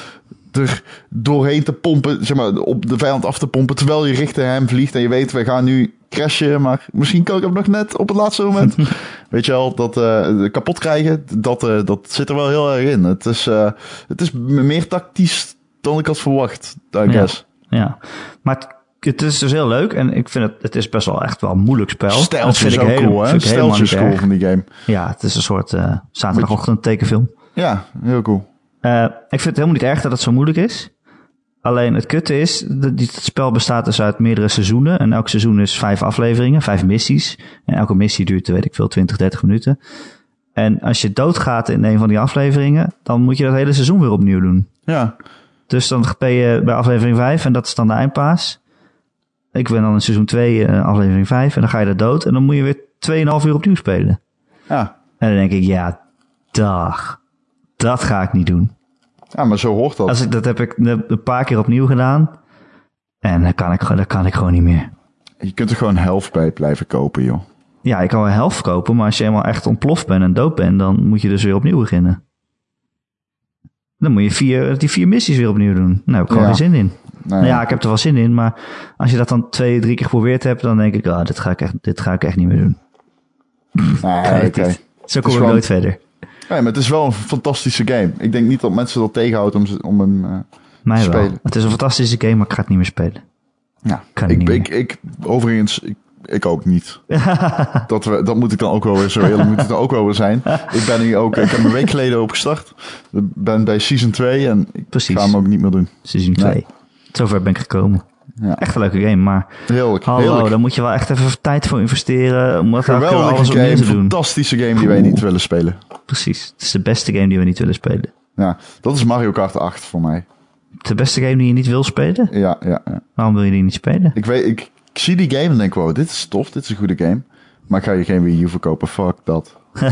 er doorheen te pompen. Zeg maar op de vijand af te pompen. Terwijl je richting hem vliegt en je weet, we gaan nu crashen. Maar misschien kan ik hem nog net op het laatste moment. (laughs) weet je wel, dat eh, kapot krijgen. Dat, eh, dat zit er wel heel erg in. Het is, eh, het is meer tactisch dan ik had verwacht, I Ja. guess. Ja, maar het, het is dus heel leuk en ik vind het, het is best wel echt wel een moeilijk spel. Dat Steltje vind is ook helemaal- cool, hè? vind ik helemaal Steltje is niet cool van die game. Ja, het is een soort zaterdagochtend tekenfilm. Ja, heel cool. Eh, ik vind het helemaal niet erg dat het zo moeilijk is. Alleen het kutte is, dat dit spel bestaat dus uit meerdere seizoenen. En elk seizoen is vijf afleveringen, vijf missies. En elke missie duurt, weet ik veel, 20, 30 minuten. En als je doodgaat in een van die afleveringen, dan moet je dat hele seizoen weer opnieuw doen. Ja, Dus dan ben je bij aflevering 5 en dat is dan de eindpaas. Ik ben dan in seizoen 2, eh, aflevering 5 en dan ga je er dood. En dan moet je weer 2,5 uur opnieuw spelen. ja. En dan denk ik, ja, dag. Dat ga ik niet doen. ja, maar zo hoort dat. Als ik, dat heb ik een paar keer opnieuw gedaan. En dan kan ik, gewoon- dan kan ik gewoon niet meer. Je kunt er gewoon helft bij blijven kopen, joh. Ja, ik kan wel helft kopen, maar als je helemaal echt ontploft bent en dood bent, dan moet je dus weer opnieuw beginnen. Dan moet je vier, die vier missies weer opnieuw doen. Daar heb ik gewoon Ja. geen zin in. Nou, Nou ja, ik heb er wel zin in, maar als je dat dan twee, drie keer geprobeerd hebt, dan denk ik, ah, dit, ga ik echt, dit ga ik echt niet meer doen. nee, oké. niet. Zo kom ik nooit verder. Nee, maar het is wel een fantastische game. Ik denk niet dat mensen dat tegenhouden om, om hem... Mij wel. Spelen. Het is een fantastische game, maar ik ga het niet meer spelen. ja, Kan ik, niet ik, ik, overigens, ik, ik ook niet. (laughs) dat, we, dat moet ik dan ook wel weer, zo eerlijk moet ik dan ook wel weer zijn. Ik ben hier ook, ik heb een week geleden opgestart. Ik ben bij season 2 en ik Precies. ga hem ook niet meer doen. Nee. 2. Zover ben ik gekomen. Ja. Echt een leuke game, maar Heerlijk, hallo, heerlijk. daar moet je wel echt even tijd voor investeren. Om dat Geweldige alles game, te doen. fantastische game die wij niet willen spelen. Precies, het is de beste game die we niet willen spelen. Ja, dat is Mario Kart 8 voor mij. De beste game die je niet wil spelen? Ja, ja, ja. Waarom wil je die niet spelen? Ik, weet, ik, ik zie die game en denk, wow, dit is tof, dit is een goede game. Maar ik ga je geen Wii U verkopen, fuck dat. (laughs)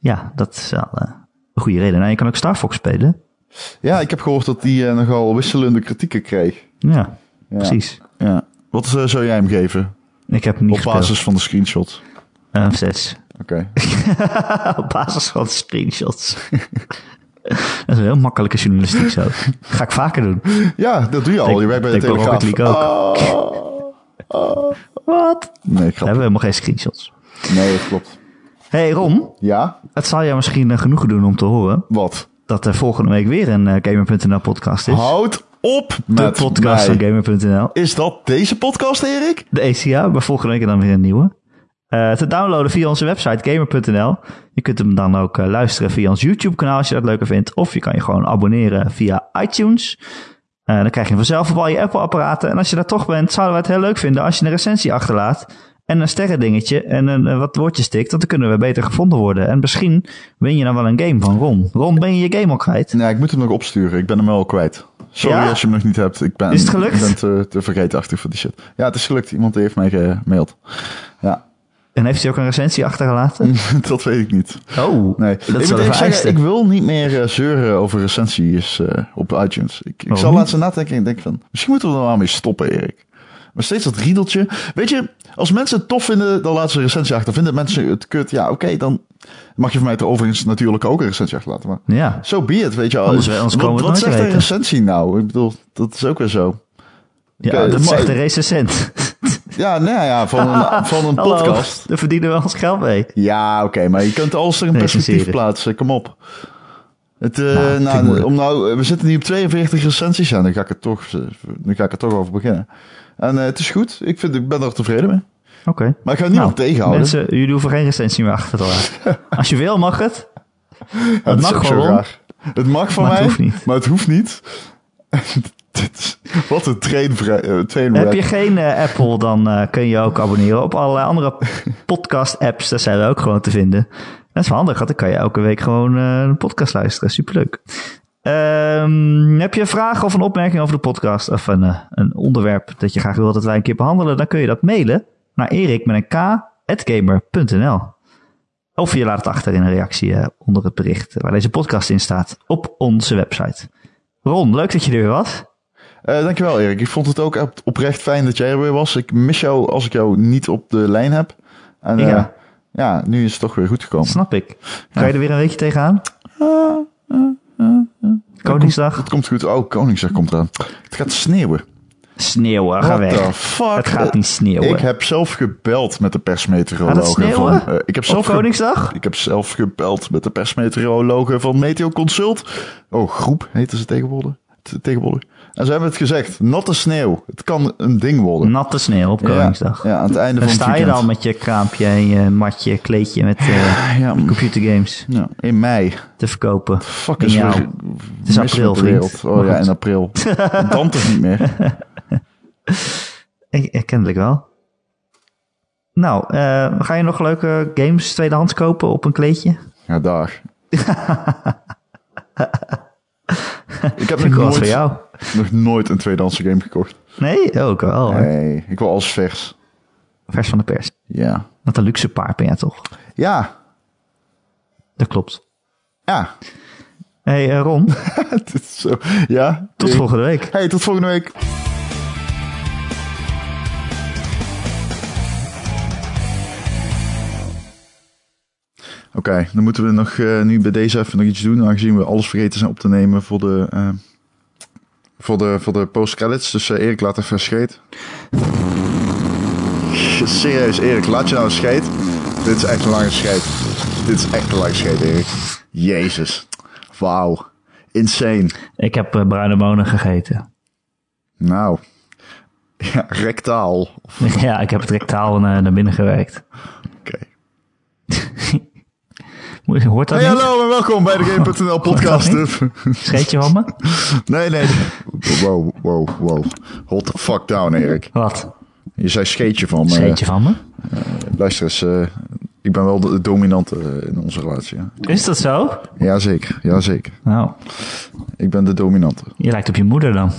Ja, dat is wel eh, een goede reden. Nou, je kan ook Star Fox spelen. Ja, ik heb gehoord dat die eh, nogal wisselende kritieken kreeg. Ja, Ja. precies. Ja. Wat eh, zou jij hem geven? Ik heb hem niet Op basis van de screenshot. gespeeld. Een 6. Oké. (laughs) Op basis van screenshots. (laughs) dat is een heel makkelijke journalistiek zo. Ga ik vaker doen. Ja, dat doe je al. Denk- Je werkt bij de Telegraaf. League ook. (laughs) Wat? Nee, We hebben helemaal geen screenshots. Nee, dat klopt. hey Ron, Ja? het zal jou misschien eh, genoegen doen om te horen Wat? Dat er volgende week weer een eh, Gamer.nl podcast is. Houd op De podcast mij. van Gamer.nl. Is dat deze podcast, Erik? De ECA, maar volgende week dan weer een nieuwe. Eh, te downloaden via onze website gamer.nl. Je kunt hem dan ook eh, luisteren via ons YouTube kanaal als je dat leuker vindt. Of je kan je gewoon abonneren via iTunes. Dan krijg je hem vanzelf op al je Apple apparaten. En als je daar toch bent, zouden we het heel leuk vinden als je een recensie achterlaat. En een sterrendingetje en een, eh, wat woordjes stikt. Want dan kunnen we beter gevonden worden. En misschien win je dan wel een game van Ron. Ron, ben je je game al kwijt? Nee, ik moet hem nog opsturen. Ik ben hem al kwijt. Sorry Ja? als je hem nog niet hebt. Ik ben, Is het gelukt? Ik ben te, te vergeetachtig voor die shit. Ja, het is gelukt. Iemand heeft mij gemaild. Ja, En heeft hij ook een recensie achtergelaten? (laughs) dat weet ik niet. Oh, Nee, dat ik moet zeggen, ik wil niet meer eh, zeuren over recensies eh, op iTunes. Ik, ik zal laatst nadenken en denk van, misschien moeten we er wel mee stoppen, Erik. Maar steeds dat riedeltje. Weet je, als mensen het tof vinden, dan laten ze een recensie achter. Vinden mensen het kut, ja, oké, dan mag je van mij er overigens natuurlijk ook een recensie achterlaten. Maar Ja, zo be it, weet je. Anders- anders wat het wat zegt een recensie nou? Ik bedoel, dat is ook weer zo. ja Oké, dat zegt de recensent. (laughs) Ja, nou ja, van een, (laughs) van een Hallo, podcast. daar verdienen we ons geld mee. Ja, oké, maar je kunt alles er Recenseren. perspectief plaatsen. Kom op. Het, eh, Nou, nou, om nou, we zitten nu op 42 recensies en dan ga ik er toch, dan ga ik er toch over beginnen. En eh, het is goed. Ik, vind, ik ben er tevreden mee. Oké. Maar ik ga niemand tegenhouden. Mensen, jullie hoeven geen recensie meer achter te laten. (laughs) Als je wil, mag het. Ja, het mag gewoon. Het mag van Maar mij, maar het hoeft niet. (laughs) Wat een trainvrij, eh, trainwreck. Heb je geen eh, Apple, dan kun je ook abonneren op allerlei andere podcast-apps. Daar zijn we ook gewoon te vinden. Dat is wel handig, want dan kan je elke week gewoon een podcast luisteren. Superleuk. Ehm, heb je een vraag of een opmerking over de podcast? Of een, eh, een onderwerp dat je graag wil dat wij een keer behandelen? Dan kun je dat mailen naar erik met een k, gamer.nl. Of je laat het achter in een reactie eh, onder het bericht waar deze podcast in staat op onze website. Ron, leuk dat je er weer was. Eh, dankjewel Erik. Ik vond het ook op- oprecht fijn dat jij er weer was. Ik mis jou als ik jou niet op de lijn heb. En Ja. ja, nu is het toch weer goed gekomen. Snap ik. Kan je er weer een weekje tegenaan? Koningsdag? Het komt goed. Oh, Koningsdag komt eraan. Het gaat sneeuwen. Sneeuwen, ga What weg. the fuck? Het gaat niet sneeuwen. Ik heb zelf gebeld met de persmeteorologen van... eh, ik heb zelf Koningsdag? Ik heb zelf gebeld met de persmeteorologen van Meteo Consult. Oh, groep heten ze tegenwoordig. Te- tegenwoordig. En ze hebben het gezegd. Natte sneeuw. Het kan een ding worden. Natte sneeuw op Koningsdag. Ja, aan het einde Dan van het sta je dan met je kraampje en je matje, kleedje met eh, Ja, computergames ja, in mei. te verkopen. Fuck is jou. weer Het is april, vriend. Oh ja, in april. (laughs) Dan toch niet meer. Ik, ik kennelijk wel. Nou, eh, ga je nog leuke games tweedehands kopen op een kleedje? Ja, dag. (laughs) ik heb (laughs) nog voor nooit, jou. nog nooit een tweedehandse game gekocht. Nee? Ook wel. hoor. Nee, ik wil alles vers. Vers van de pers. Ja. Wat een luxe paard ben jij toch? Ja. Dat klopt. Ja. hey, eh, Ron, (laughs) is zo. Ja. tot volgende week. Hey, tot volgende week. Oké, dan moeten we nog eh, nu bij deze even nog iets doen, aangezien we alles vergeten zijn op te nemen voor de, eh, voor de, voor de post-credits. Dus eh, Erik, laat even scheet. Serieus, Erik, laat je nou een scheet. Dit is echt een lange scheet. Dit is echt een lange scheet, Erik. Jezus. Wauw. Insane. Ik heb bruine bonen gegeten. Nou, ja, rectaal. (laughs) ja, ik heb het rectaal naar, naar binnen gewerkt. Oké. (laughs) Hoort dat Hey, niet? hallo en welkom bij de (laughs) Game.nl podcast. Scheet je van me? (laughs) nee, nee. Wow, wow, wow. Hold the fuck down, Erik. Wat? Je zei scheetje van me. Scheet je van me? Luister eens, eh, ik ben wel de dominante eh, in onze relatie. Ja. Is dat zo? Jazeker, jazeker. Nou, Ik ben de dominante. je lijkt op je moeder dan. (laughs)